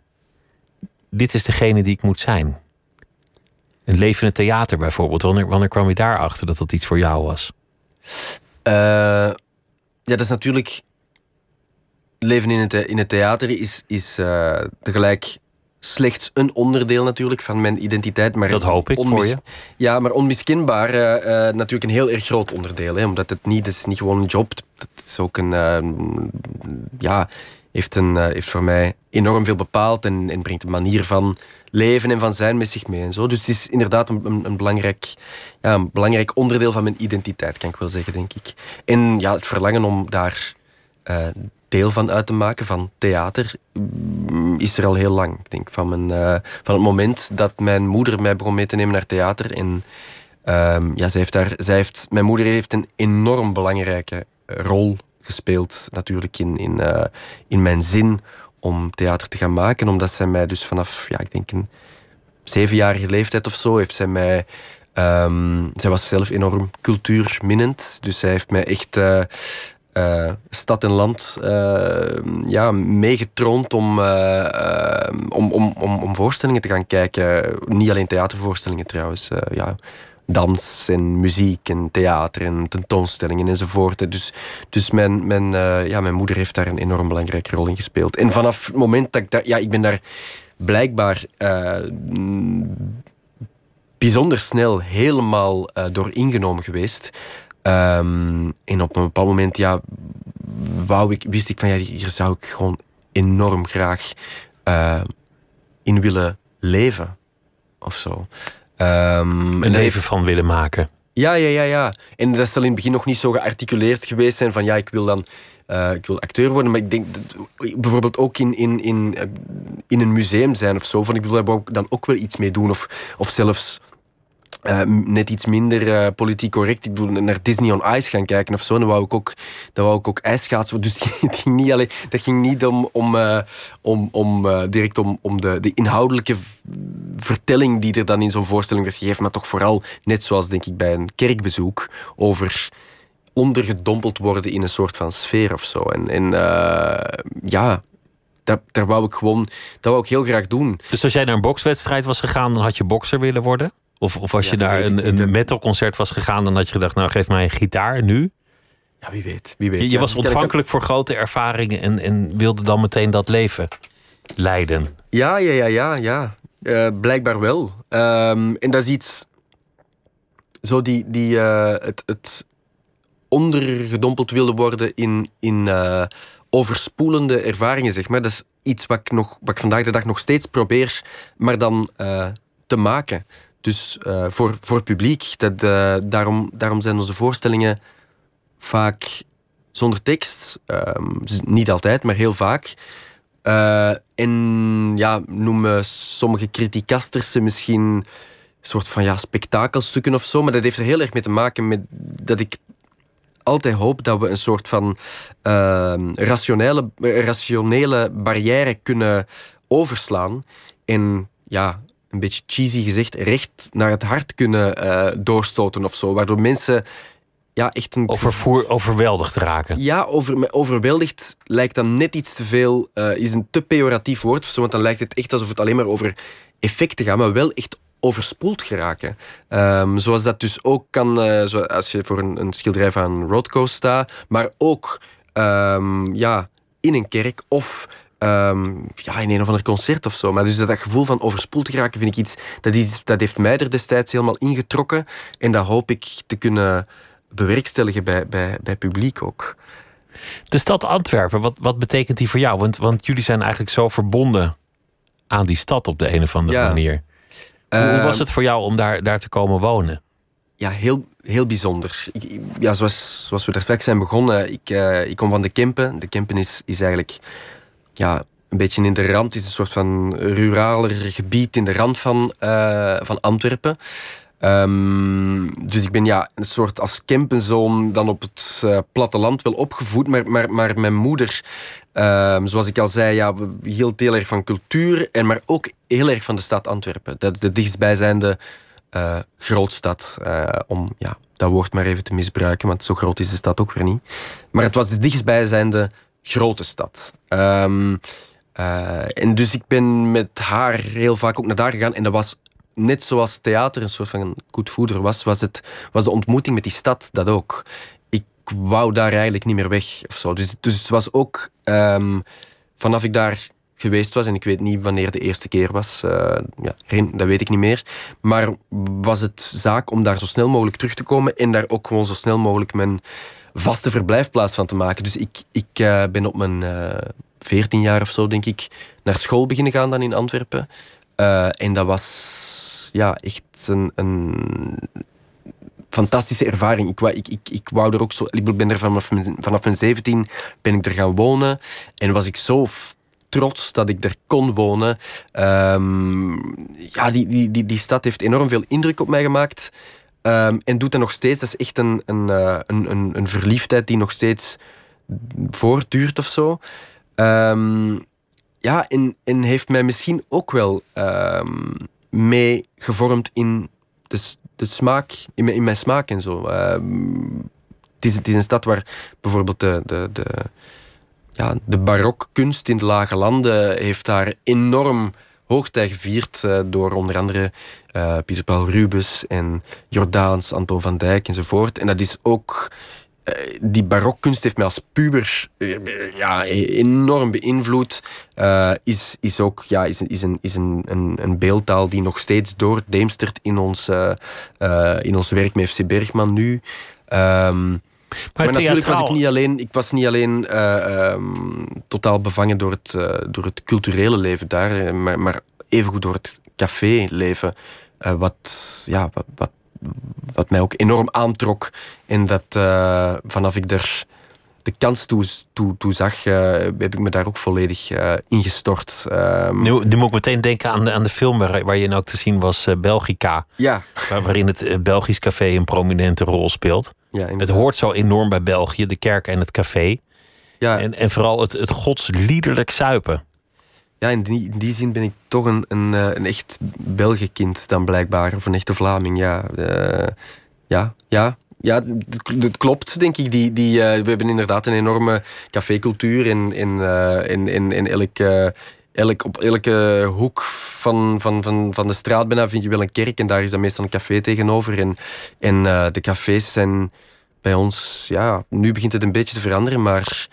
dit is degene die ik moet zijn? Een levende theater bijvoorbeeld. Wanneer, wanneer kwam je daarachter dat dat iets voor jou was? Uh, ja, dat is natuurlijk... Leven in het, in het theater is, is uh, tegelijk slechts een onderdeel natuurlijk van mijn identiteit. Maar dat hoop ik voor je. Ja, maar onmiskenbaar uh, natuurlijk een heel erg groot onderdeel. Hè, omdat het niet, het is niet gewoon een job. Het is ook een... Uh, ja, heeft, een, heeft voor mij enorm veel bepaald en, en, brengt een manier van leven en van zijn met zich mee. En zo. Dus het is inderdaad een, belangrijk, ja, een belangrijk onderdeel van mijn identiteit, kan ik wel zeggen, denk ik. En ja, het verlangen om daar deel van uit te maken, van theater, is er al heel lang. Ik van, mijn, uh, van het moment dat mijn moeder mij begon mee te nemen naar theater. En um, ja, zij heeft daar, zij heeft, mijn moeder heeft een enorm belangrijke rol gespeeld, natuurlijk, in, in, uh, in mijn zin om theater te gaan maken. Omdat zij mij dus vanaf, ja, ik denk een zevenjarige leeftijd of zo, heeft zij mij. Um, zij was zelf enorm cultuurminnend. Dus zij heeft mij echt uh, uh, stad en land ja, meegetroond om, uh, om, om, om, om, voorstellingen te gaan kijken. Niet alleen theatervoorstellingen trouwens. ja, dans en muziek en theater en tentoonstellingen enzovoort. Dus, dus mijn, mijn, ja, mijn moeder heeft daar een enorm belangrijke rol in gespeeld. En vanaf het moment dat ik daar... Ja, ik ben daar blijkbaar bijzonder snel helemaal door ingenomen geweest. Um, en op een bepaald moment, ja, wou ik, wist ik van ja, hier zou ik gewoon enorm graag uh, in willen leven. Of zo. Um, een leven van willen maken. Ja, ja, ja, ja. En dat zal in het begin nog niet zo gearticuleerd geweest zijn van ja, ik wil dan uh, ik wil acteur worden. Maar ik denk dat, bijvoorbeeld ook in, in, in, in een museum zijn of zo. Van ik wil daar dan ook wel iets mee doen. Of, of zelfs uh, net iets minder uh, politiek correct. Ik bedoel, naar Disney on Ice gaan kijken of zo. Dan wou ik ook, dan wou ik ook. Dus het ging niet alleen, dat ging niet om, om, uh, om, om direct om, om de, de inhoudelijke vertelling die er dan in zo'n voorstelling werd gegeven. Maar toch vooral, net zoals denk ik bij een kerkbezoek, over ondergedompeld worden in een soort van sfeer of zo. En, ja, daar wou ik gewoon, dat wou ik heel graag doen. Dus als jij naar een bokswedstrijd was gegaan, dan had je bokser willen worden? Of, of als je naar een, een metalconcert was gegaan, dan had je gedacht, nou geef mij een gitaar nu. Ja, wie weet. Wie weet. Je, je was ontvankelijk voor grote ervaringen en, en wilde dan meteen dat leven leiden. Ja, ja, ja, ja, ja. Uh, blijkbaar wel. Um, en dat is iets. Zo die, die, uh, het, het ondergedompeld willen worden in, in uh, overspoelende ervaringen, zeg maar. Dat is iets wat ik, nog, wat ik vandaag de dag nog steeds probeer, maar dan te maken. Dus uh, voor, voor publiek, dat, uh, daarom, daarom zijn onze voorstellingen vaak zonder tekst. Ehm, niet altijd, maar heel vaak. Uh, en ja, noemen sommige criticasters ze misschien een soort van ja, spektakelstukken of zo. Maar dat heeft er heel erg mee te maken met dat ik altijd hoop dat we een soort van uh, rationele, rationele barrière kunnen overslaan. En ja, een beetje cheesy gezegd, recht naar het hart kunnen uh, doorstoten of zo. Waardoor mensen ja, echt een... Overvoer, overweldigd raken. Ja, over, overweldigd lijkt dan net iets te veel... Uh, is een te pejoratief woord, want dan lijkt het echt alsof het alleen maar over effecten gaat, maar wel echt overspoeld geraken. Um, zoals dat dus ook kan, uh, als je voor een, een schilderij van Rothko staat, maar ook um, ja, in een kerk of um, ja, in een of ander concert of zo. Maar dus dat, gevoel van overspoeld geraken vind ik iets dat, is, dat heeft mij er destijds helemaal ingetrokken. En dat hoop ik te kunnen bewerkstelligen bij, bij, bij publiek ook. De stad Antwerpen, wat, wat betekent die voor jou? Want, want jullie zijn eigenlijk zo verbonden aan die stad op de een of andere manier. Hoe, hoe, was ehm, het voor jou om daar, daar te komen wonen? Ja, heel, heel bijzonder. ja, zoals, zoals we daar straks zijn begonnen, ik, uh, ik kom van de Kempen. De Kempen is, is eigenlijk ja, een beetje in de rand, is een soort van ruraler gebied in de rand van, uh, van Antwerpen. Um, dus ik ben ja, een soort als Kempenzoon dan op het uh, platteland wel opgevoed. Maar, maar, maar mijn moeder, um, zoals ik al zei, ja, hield heel erg van cultuur. En maar ook heel erg van de stad Antwerpen. De, de dichtstbijzijnde uh, grootstad. Om ja, dat woord maar even te misbruiken, want zo groot is de stad ook weer niet. Maar het was de dichtstbijzijnde grote stad. Um, en dus ik ben met haar heel vaak ook naar daar gegaan. En dat was net zoals theater een soort van voeder was, was, het, was de ontmoeting met die stad dat ook. Ik wou daar eigenlijk niet meer weg of zo. Dus, dus het was ook um, vanaf ik daar geweest was, en ik weet niet wanneer de eerste keer was, uh, ja, dat weet ik niet meer. Maar was het zaak om daar zo snel mogelijk terug te komen en daar ook gewoon zo snel mogelijk mijn vaste verblijfplaats van te maken. Dus ik, ik uh, ben op mijn eh, 14 jaar of zo, denk ik, naar school beginnen gaan dan in Antwerpen. en dat was ja, echt een, een fantastische ervaring. Ik, ik, ik, ik wou er ook zo... Ik ben er vanaf vanaf mijn 17 ben ik er gaan wonen. En was ik zo trots dat ik er kon wonen. Um, ja, die, die, die, die stad heeft enorm veel indruk op mij gemaakt. Um, en doet dat nog steeds. Dat is echt een, een, eh, een, een, een verliefdheid die nog steeds voortduurt of zo. Um, ja, en, en heeft mij misschien ook wel mee gevormd in de, de smaak, in mijn, in mijn smaak en zo. Ehm, het, is, het is een stad waar bijvoorbeeld de, de, de, ja, de barokkunst in de lage landen heeft daar enorm hoogtij gevierd uh, door onder andere uh, Pieter Paul Rubens en Jordaans, Anton van Dijk enzovoort. En dat is ook eh, die barokkunst heeft mij als puber eh, ja, enorm beïnvloed. Is, is ook ja, is, is, een, is een, een, beeldtaal die nog steeds doordeemstert in ons, in ons werk met FC Bergman nu. Um, maar, natuurlijk was ik niet alleen, ik was niet alleen uh, um, totaal bevangen door het, uh, door het culturele leven daar, maar, maar evengoed door het caféleven. Uh, wat, ja, wat, wat wat mij ook enorm aantrok. En dat vanaf ik er de kans toe, toe, toe zag, uh, heb ik me daar ook volledig uh, ingestort. Um, nu, nu, moet ik meteen denken aan de, aan de film waar, waar je ook te zien was, Belgica. Ja. Waar, waarin het Belgisch café een prominente rol speelt. Ja, het hoort zo enorm bij België, de kerk en het café. Ja. En, en vooral het, het godsliederlijk zuipen ja, in die, in die zin ben ik toch een, een, eh, een echt Belgenkind dan blijkbaar. Of een echte Vlaming, ja. Ja, ja. Ja, het klopt, denk ik. Die, die, uh, we hebben inderdaad een enorme cafécultuur. In, in, in, in, in elk, elk, op elke hoek van, van, van, van de straat bijna vind je wel een kerk. En daar is dan meestal een café tegenover. En, en de cafés zijn bij ons... Ja, nu begint het een beetje te veranderen, maar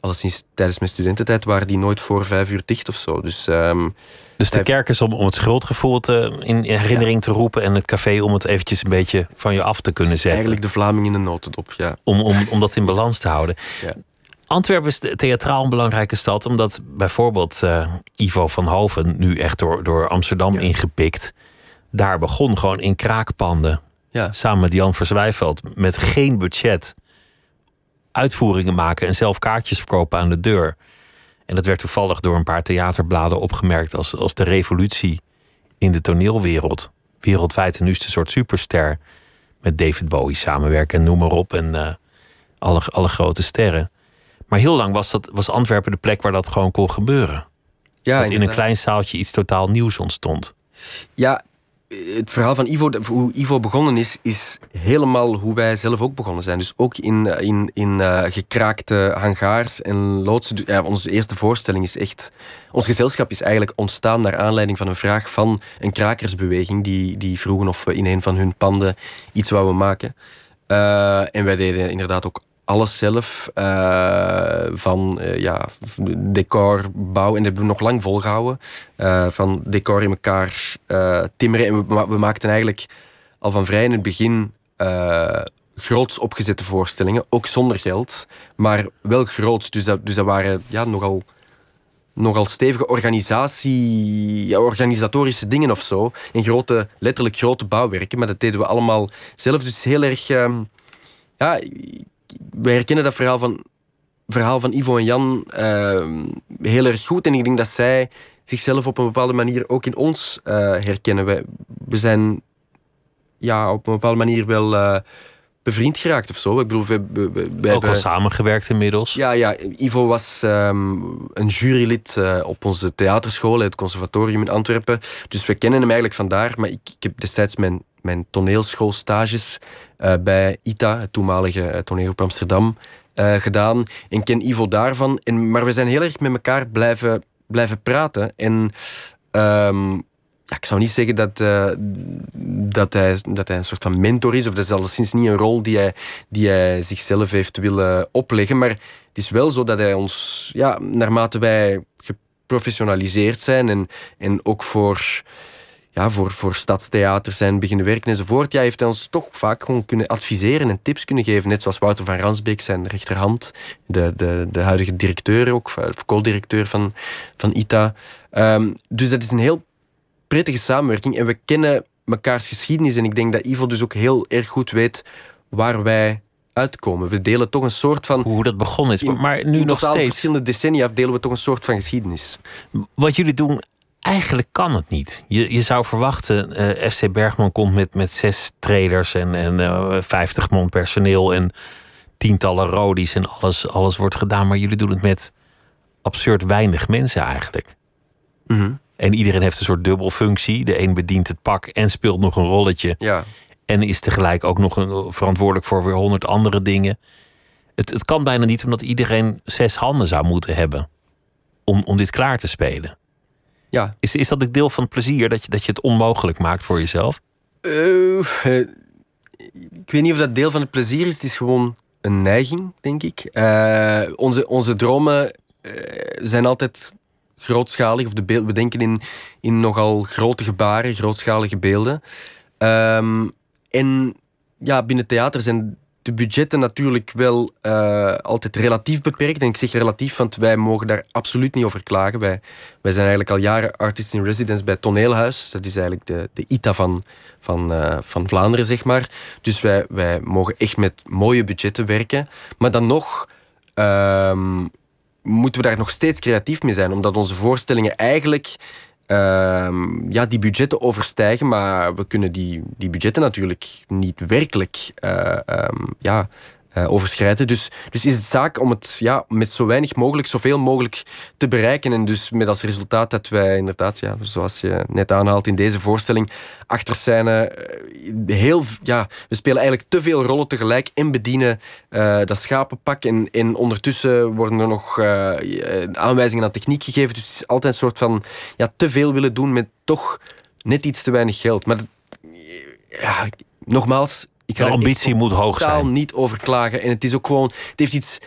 alleszins tijdens mijn studententijd waren die nooit voor vijf uur dicht of zo. Dus, um, dus de kerk is om, om het schuldgevoel te, in herinnering te roepen en het café om het eventjes een beetje van je af te kunnen zetten. Eigenlijk de Vlaming in de notendop, ja. Om, om, om dat in balans te houden. Ja. Antwerpen is theatraal een belangrijke stad, omdat bijvoorbeeld uh, Ivo van Hoven, nu echt door, door Amsterdam ingepikt, daar begon gewoon in kraakpanden. Ja. Samen met Jan Verzwijveld, met geen budget uitvoeringen maken en zelf kaartjes verkopen aan de deur. En dat werd toevallig door een paar theaterbladen opgemerkt als, als de revolutie in de toneelwereld. Wereldwijd en nu is het een soort superster. Met David Bowie samenwerken en noem maar op. En uh, alle, alle grote sterren. Maar heel lang was, dat, was Antwerpen de plek waar dat gewoon kon gebeuren. Ja, dat in een klein zaaltje iets totaal nieuws ontstond. Ja, het verhaal van Ivo, hoe Ivo begonnen is, is helemaal hoe wij zelf ook begonnen zijn. Dus ook in, in, in uh, gekraakte hangaars en loodsen. Ja, onze eerste voorstelling is echt. Ons gezelschap is eigenlijk ontstaan naar aanleiding van een vraag van een krakersbeweging. Die, die vroegen of we in een van hun panden iets wouden maken. Uh, en wij deden inderdaad ook alles zelf. Uh, van uh, ja, decor, bouw. En dat hebben we nog lang volgehouden. Uh, van decor in elkaar timmeren. En we, maakten eigenlijk al van vrij in het begin groots opgezette voorstellingen. Ook zonder geld. Maar wel groots. Dus dat, dus dat waren ja, nogal nogal stevige organisatie, ja, organisatorische dingen of zo. In grote, letterlijk grote bouwwerken. Maar dat deden we allemaal zelf. Dus heel erg... Uh, ja, wij herkennen dat verhaal van, verhaal van Ivo en Jan uh, heel erg goed. En ik denk dat zij zichzelf op een bepaalde manier ook in ons uh, herkennen. Wij, we zijn ja, op een bepaalde manier wel uh, bevriend geraakt of zo. Ik bedoel, we, we, we ook hebben, wel samengewerkt inmiddels. Ja, ja Ivo was um, een jurylid uh, op onze theaterschool, het conservatorium in Antwerpen. Dus we kennen hem eigenlijk vandaar. Maar ik, ik heb destijds mijn mijn toneelschoolstages uh, bij ITA, het toenmalige eh, toneel op Amsterdam, uh, gedaan. En ken Ivo daarvan. En, maar we zijn heel erg met elkaar blijven, blijven praten. En um, ja, ik zou niet zeggen dat, dat, hij, dat hij een soort van mentor is, of dat is alleszins niet een rol die hij, die zichzelf heeft willen opleggen. Maar het is wel zo dat hij ons, ja, naarmate wij geprofessionaliseerd zijn en, en ook voor ja, voor, voor stadstheaters zijn beginnen werken enzovoort, ja, heeft hij ons toch vaak gewoon kunnen adviseren en tips kunnen geven. Net zoals Wouter van Ransbeek, zijn rechterhand, de, de, de huidige directeur ook, of co-directeur van, van ITA. Um, dus dat is een heel prettige samenwerking en we kennen mekaars geschiedenis en ik denk dat Ivo dus ook heel erg goed weet waar wij uitkomen. We delen toch een soort van... Hoe dat begonnen is, maar nu nog steeds... verschillende decennia delen we toch een soort van geschiedenis. Wat jullie doen eigenlijk kan het niet. Je, je zou verwachten, uh, eh, FC Bergman komt met, met zes trailers en, en uh, eh, 50 man personeel en tientallen rodies en alles, alles wordt gedaan. Maar jullie doen het met absurd weinig mensen eigenlijk. Mhm. En iedereen heeft een soort dubbelfunctie. De een bedient het pak en speelt nog een rolletje. Ja. En is tegelijk ook nog een, verantwoordelijk voor weer honderd andere dingen. Het, het kan bijna niet omdat iedereen zes handen zou moeten hebben om, om dit klaar te spelen. Ja. Is, is dat ook deel van het plezier dat je, dat je het onmogelijk maakt voor jezelf? Uh, ik weet niet of dat deel van het plezier is. Het is gewoon een neiging, denk ik. Uh, onze, onze dromen uh, zijn altijd grootschalig. Of de beeld, we denken in, in nogal grote gebaren, grootschalige beelden. Um, en ja, binnen theater zijn de budgetten natuurlijk wel uh, altijd relatief beperkt. En ik zeg relatief, want wij mogen daar absoluut niet over klagen. Wij, wij zijn eigenlijk al jaren artist in residence bij Toneelhuis. Dat is eigenlijk de, de ITA van, van, uh, van Vlaanderen, zeg maar. Dus wij, wij mogen echt met mooie budgetten werken. Maar dan nog um, moeten we daar nog steeds creatief mee zijn. Omdat onze voorstellingen eigenlijk uh, ja, die budgetten overstijgen, maar we kunnen die, die budgetten natuurlijk niet werkelijk uh, um, ja, uh, overschrijden. Dus, dus is het zaak om het ja, met zo weinig mogelijk, zoveel mogelijk te bereiken. En dus met als resultaat dat wij inderdaad, ja, zoals je net aanhaalt in deze voorstelling, achter scène uh, heel, ja, we spelen eigenlijk te veel rollen tegelijk en bedienen uh, dat schapenpak. En, en ondertussen worden er nog aanwijzingen aan techniek gegeven. Dus het is altijd een soort van ja, te veel willen doen met toch net iets te weinig geld. Maar ja, nogmaals, de ambitie moet hoog zijn. totaal niet over klagen. En het is ook gewoon... Het heeft iets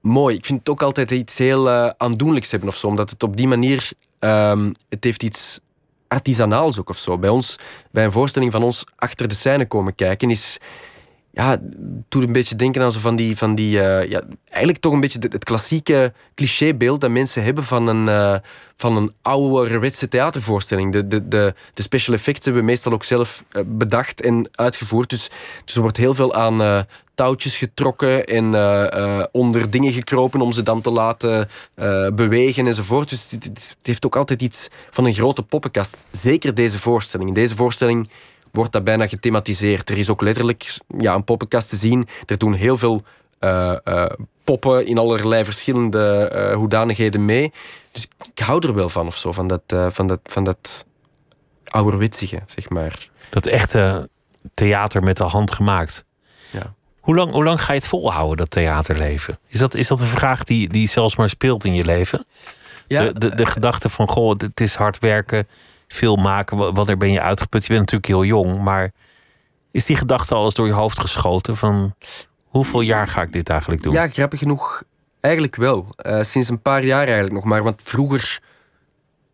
mooi. Ik vind het ook altijd iets heel uh, aandoenlijks hebben of zo. Omdat het op die manier... Um, het heeft iets artisanaals ook of zo. Bij ons, bij een voorstelling van ons achter de scène komen kijken, is ja, doet een beetje denken aan zo van die, van die eh, ja, eigenlijk toch een beetje het klassieke clichébeeld dat mensen hebben van een, uh, van een ouderwetse theatervoorstelling. De, de, de, de special effects hebben we meestal ook zelf eh, bedacht en uitgevoerd. Dus, dus er wordt heel veel aan touwtjes getrokken en onder dingen gekropen om ze dan te laten bewegen enzovoort. Dus het, het heeft ook altijd iets van een grote poppenkast. Zeker deze voorstelling. Deze voorstelling wordt dat bijna gethematiseerd. Er is ook letterlijk ja, een poppenkast te zien. Er doen heel veel uh, uh, poppen in allerlei verschillende uh, hoedanigheden mee. Dus ik hou er wel van of zo, van dat, van dat, van dat ouderwitsige, zeg maar. Dat echte theater met de hand gemaakt. Ja. Hoe lang, hoe lang ga je het volhouden, dat theaterleven? Is dat, is dat een vraag die, die zelfs maar speelt in je leven? Ja, de, de, de gedachte van, goh, het is hard werken film maken. Wanneer ben je uitgeput? Je bent natuurlijk heel jong, maar is die gedachte alles door je hoofd geschoten van hoeveel jaar ga ik dit eigenlijk doen? Ja, grappig genoeg, eigenlijk wel. Uh, sinds een paar jaar eigenlijk nog maar. Want vroeger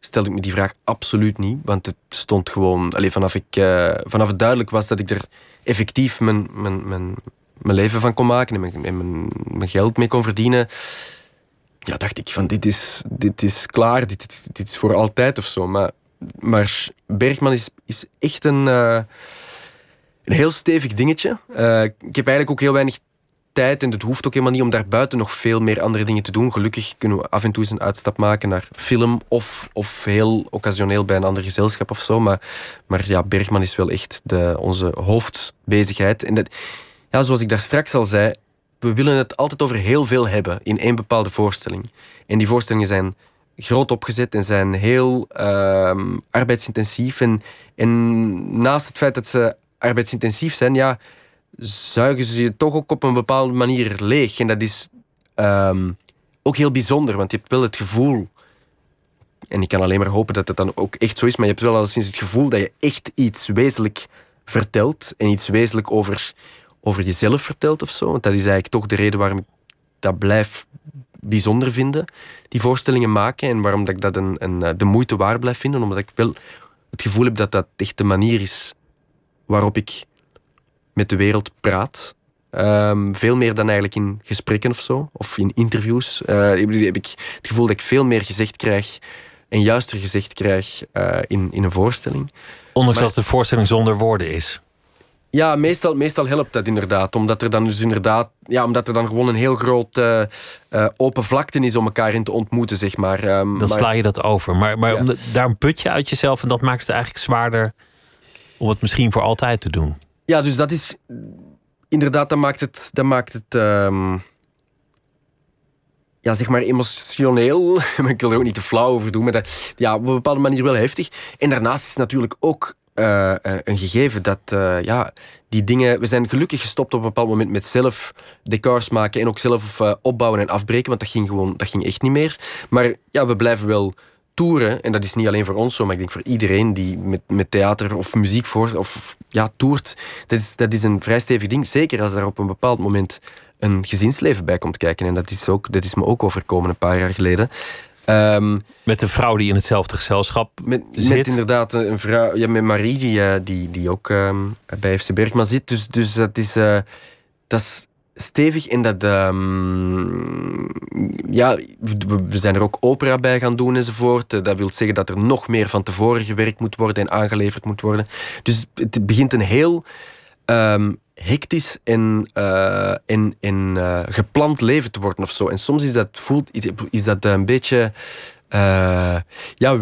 stelde ik me die vraag absoluut niet. Want het stond gewoon, alleen vanaf, ik, uh, vanaf het duidelijk was dat ik er effectief mijn, mijn, mijn, mijn leven van kon maken en mijn, mijn, mijn geld mee kon verdienen. Ja, dacht ik van dit is, dit is klaar, dit, dit, dit is voor altijd of zo. Maar maar Bergman is, is echt een, uh, een heel stevig dingetje. Uh, ik heb eigenlijk ook heel weinig tijd en het hoeft ook helemaal niet om daarbuiten nog veel meer andere dingen te doen. Gelukkig kunnen we af en toe eens een uitstap maken naar film of, of heel occasioneel bij een ander gezelschap of zo. Maar, maar ja, Bergman is wel echt de, onze hoofdbezigheid. En ja, zoals ik daar straks al zei, we willen het altijd over heel veel hebben in één bepaalde voorstelling. En die voorstellingen zijn groot opgezet en zijn heel uh, arbeidsintensief. En, naast het feit dat ze arbeidsintensief zijn, ja, zuigen ze je toch ook op een bepaalde manier leeg. En dat is um, ook heel bijzonder, want je hebt wel het gevoel. En ik kan alleen maar hopen dat het dan ook echt zo is, maar je hebt wel al sinds het gevoel dat je echt iets wezenlijk vertelt en iets wezenlijk over, over jezelf vertelt of zo. Want dat is eigenlijk toch de reden waarom ik dat blijf bijzonder vinden, die voorstellingen maken. En waarom dat ik dat een, een, eh, de moeite waard blijf vinden. Omdat ik wel het gevoel heb dat dat echt de manier is waarop ik met de wereld praat. Ehm, veel meer dan eigenlijk in gesprekken of zo, of in interviews. Uh, heb ik het gevoel dat ik veel meer gezegd krijg en juister gezegd krijg uh, in, in een voorstelling. Ondanks dat de voorstelling zonder woorden is. Ja, meestal, meestal helpt dat inderdaad. Omdat er dan dus inderdaad, ja, omdat er dan gewoon een heel groot uh, uh, open vlakte is om elkaar in te ontmoeten, zeg maar. Um, dan sla je dat over. Maar, maar om daar een putje uit jezelf en dat maakt het eigenlijk zwaarder om het misschien voor altijd te doen. Ja, dus dat is inderdaad, dat maakt het, dat maakt het um, ja, zeg maar emotioneel. ik wil er ook niet te flauw over doen, maar dat, ja, op een bepaalde manier wel heftig. En daarnaast is het natuurlijk ook uh, een gegeven dat uh, ja, die dingen. We zijn gelukkig gestopt op een bepaald moment met zelf decors maken en ook zelf opbouwen en afbreken, want dat ging gewoon, dat ging echt niet meer. Maar ja, we blijven wel toeren. En dat is niet alleen voor ons zo, maar ik denk voor iedereen die met, met theater of muziek voor, of ja, toert. Dat is, dat is een vrij stevig ding. Zeker als daar op een bepaald moment een gezinsleven bij komt kijken. En dat is, ook, dat is me ook overkomen een paar jaar geleden. Um, met een vrouw die in hetzelfde gezelschap met, zit. Met inderdaad een vrouw, ja, met Marie, die, eh, die, die ook um, bij FC Bergman zit. Dus, dus dat, is, uh, dat is stevig en dat... Um, ja, we zijn er ook opera bij gaan doen enzovoort. Eh, dat wil zeggen dat er nog meer van tevoren gewerkt moet worden en aangeleverd moet worden. Dus het begint een heel hectisch en, uh, en, en uh, gepland leven te worden of zo. En soms is dat, voelt, is dat een beetje. Uh, ja,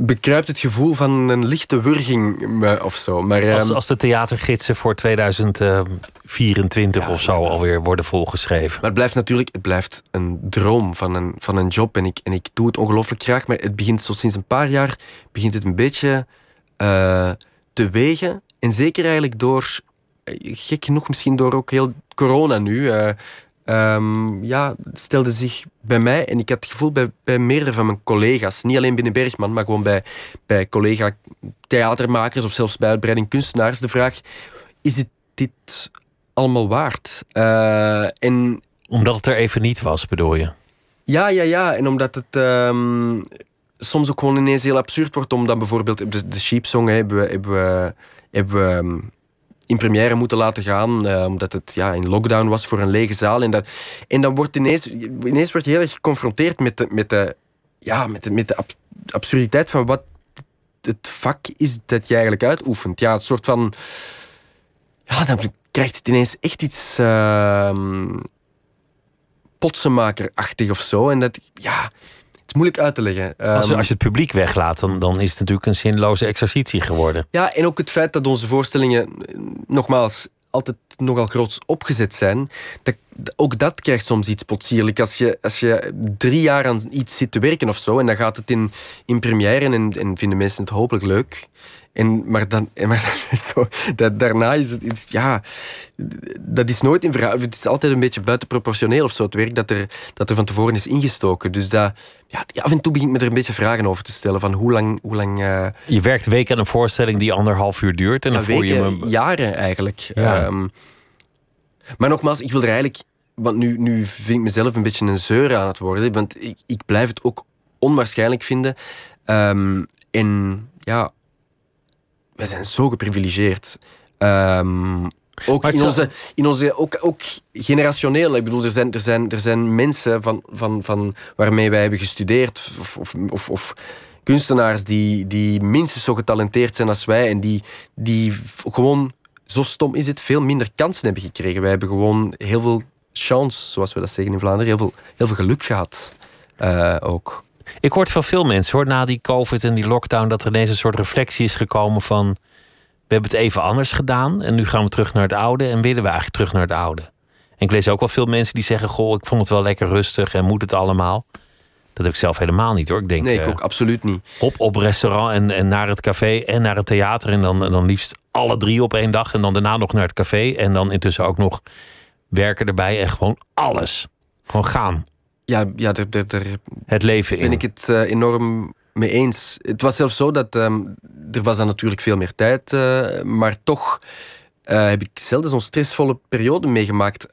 bekruipt het gevoel van een lichte wurging of zo. Maar, als, ehm, als de theatergidsen voor 2024 ja, of zo alweer worden volgeschreven. Maar het blijft natuurlijk het blijft een droom van een, van een job. En ik, en ik doe het ongelooflijk graag. Maar het begint zo sinds een paar jaar begint het een beetje te wegen. En zeker eigenlijk door gek genoeg misschien door ook heel corona nu, uh, um, ja, stelde zich bij mij, en ik had het gevoel bij, bij meerdere van mijn collega's, niet alleen binnen Bergman, maar gewoon bij, bij collega theatermakers of zelfs bij uitbreiding kunstenaars, de vraag, is het dit allemaal waard? Uh, en, omdat het er even niet was, bedoel je? Ja, ja, ja. En omdat het um, soms ook gewoon ineens heel absurd wordt, omdat bijvoorbeeld de, de Sheep Song hebben we, hebben we, hebben we um, in première moeten laten gaan, uh, omdat het ja, in lockdown was voor een lege zaal. En, dat, en dan wordt ineens, ineens wordt je heel erg geconfronteerd met de, met de, ja, met de, met de absurditeit van wat het vak is dat je eigenlijk uitoefent. Ja, een soort van. Ja, dan krijgt het ineens echt iets. Uh, potsenmakerachtig of zo. En dat, ja, het moeilijk uit te leggen. Als, je, ehm, als je het publiek weglaat, dan, dan is het natuurlijk een zinloze exercitie geworden. Ja, en ook het feit dat onze voorstellingen, nogmaals, altijd nogal groot opgezet zijn. Dat, ook dat krijgt soms iets potsierlijk. Als je, als je drie jaar aan iets zit te werken of zo, en dan gaat het in, in première en, en vinden mensen het hopelijk leuk. En, maar dan, maar zo, dat, daarna is het, ja, dat is nooit in verhouding. Het is altijd een beetje buitenproportioneel of zo, het werk dat er, dat er van tevoren is ingestoken. Dus dat, ja, af en toe begint me er een beetje vragen over te stellen van hoe lang. Hoe lang uh... Je werkt weken aan een voorstelling die anderhalf uur duurt en dan weken, je me... jaren eigenlijk. Ja. Um, maar nogmaals, ik wil er eigenlijk. Want nu, nu vind ik mezelf een beetje een zeur aan het worden. Want ik, ik blijf het ook onwaarschijnlijk vinden. Um, en ja, wij zijn zo geprivilegeerd. Um, ook in onze, in onze ook, ook generationeel. Ik bedoel, er zijn, er zijn, er zijn mensen van, van, van waarmee wij hebben gestudeerd, of, of, of, of kunstenaars die, die minstens zo getalenteerd zijn als wij en die, die gewoon, zo stom is het, veel minder kansen hebben gekregen. Wij hebben gewoon heel veel chance, zoals we dat zeggen in Vlaanderen, heel veel, heel veel geluk gehad uh, ook. Ik hoor van veel mensen hoor, na die COVID en die lockdown, dat er ineens een soort reflectie is gekomen van. We hebben het even anders gedaan en nu gaan we terug naar het oude en willen we eigenlijk terug naar het oude. En ik lees ook wel veel mensen die zeggen: Goh, ik vond het wel lekker rustig en moet het allemaal. Dat heb ik zelf helemaal niet hoor. Ik denk, nee, ik uh, ook absoluut niet. Op, op restaurant en, en naar het café en naar het theater. En dan, en dan liefst alle drie op één dag. En dan daarna nog naar het café. En dan intussen ook nog werken erbij. En gewoon alles. Gewoon gaan ja, ja daar, daar, daar het leven in. ben ik het uh, enorm mee eens. Het was zelfs zo dat um, er was dan natuurlijk veel meer tijd, uh, maar toch uh, heb ik zelden zo'n stressvolle periode meegemaakt,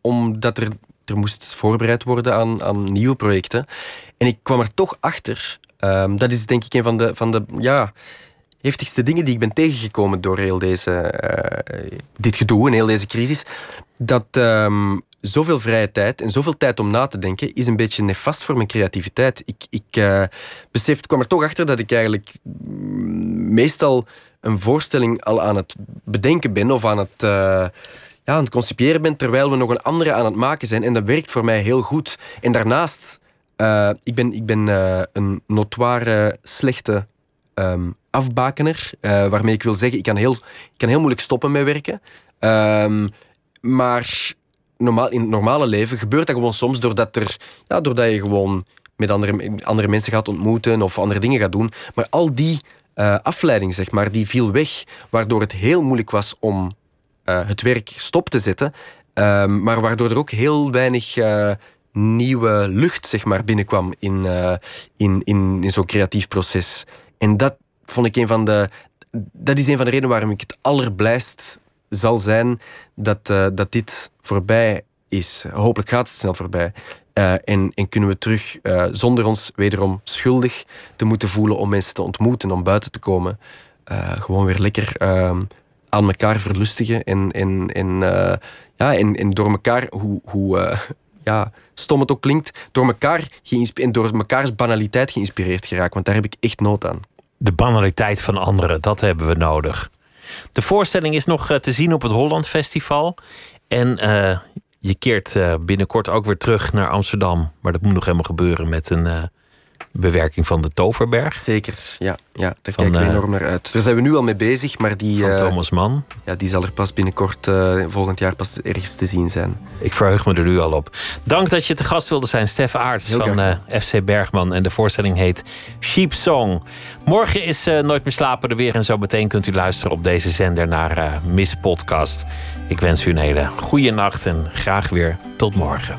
omdat er, er moest voorbereid worden aan, aan nieuwe projecten. En ik kwam er toch achter. Um, dat is denk ik een van de, van de ja, heftigste dingen die ik ben tegengekomen door heel deze, dit gedoe en heel deze crisis. Dat um, zoveel vrije tijd en zoveel tijd om na te denken is een beetje nefast voor mijn creativiteit. Ik, ik uh, besef, kwam er toch achter dat ik eigenlijk meestal een voorstelling al aan het bedenken ben of aan het, uh, ja, aan het concipiëren ben, terwijl we nog een andere aan het maken zijn. En dat werkt voor mij heel goed. En daarnaast, uh, ik ben, ik ben een notoire slechte um, afbakener, waarmee ik wil zeggen, ik kan heel, ik kan heel moeilijk stoppen met werken. Um, maar normaal, in het normale leven gebeurt dat gewoon soms doordat, er, ja, doordat je gewoon met andere, andere mensen gaat ontmoeten of andere dingen gaat doen. Maar al die uh, afleiding, zeg maar, die viel weg, waardoor het heel moeilijk was om uh, het werk stop te zetten. Uh, maar waardoor er ook heel weinig uh, nieuwe lucht zeg maar, binnenkwam in, in, in, in zo'n creatief proces. En dat vond ik een van de. Dat is een van de redenen waarom ik het allerblijst zal zijn dat, uh, dat dit voorbij is. Hopelijk gaat het snel voorbij. Uh, en, en, kunnen we terug, uh, zonder ons wederom schuldig te moeten voelen om mensen te ontmoeten, om buiten te komen, gewoon weer lekker aan elkaar verlustigen en, en, en, ja, en, en door elkaar, hoe, hoe ja, stom het ook klinkt, door elkaar en door mekaars banaliteit geïnspireerd geraken. Want daar heb ik echt nood aan. De banaliteit van anderen, dat hebben we nodig. De voorstelling is nog eh, te zien op het Holland Festival. En uh, je keert uh, binnenkort ook weer terug naar Amsterdam. Maar dat moet nog helemaal gebeuren met een bewerking van de Toverberg. Zeker, ja. ja daar van, kijken we enorm naar uit. Daar zijn we nu al mee bezig, maar die... Van Thomas Mann. Ja, die zal er pas binnenkort, volgend jaar pas ergens te zien zijn. Ik verheug me er nu al op. Dank dat je te gast wilde zijn, Stef Aarts van FC Bergman. En de voorstelling heet Sheep Song. Morgen is uh, Nooit meer slapen er weer. En zo meteen kunt u luisteren op deze zender naar Miss Podcast. Ik wens u een hele goede nacht en graag weer tot morgen.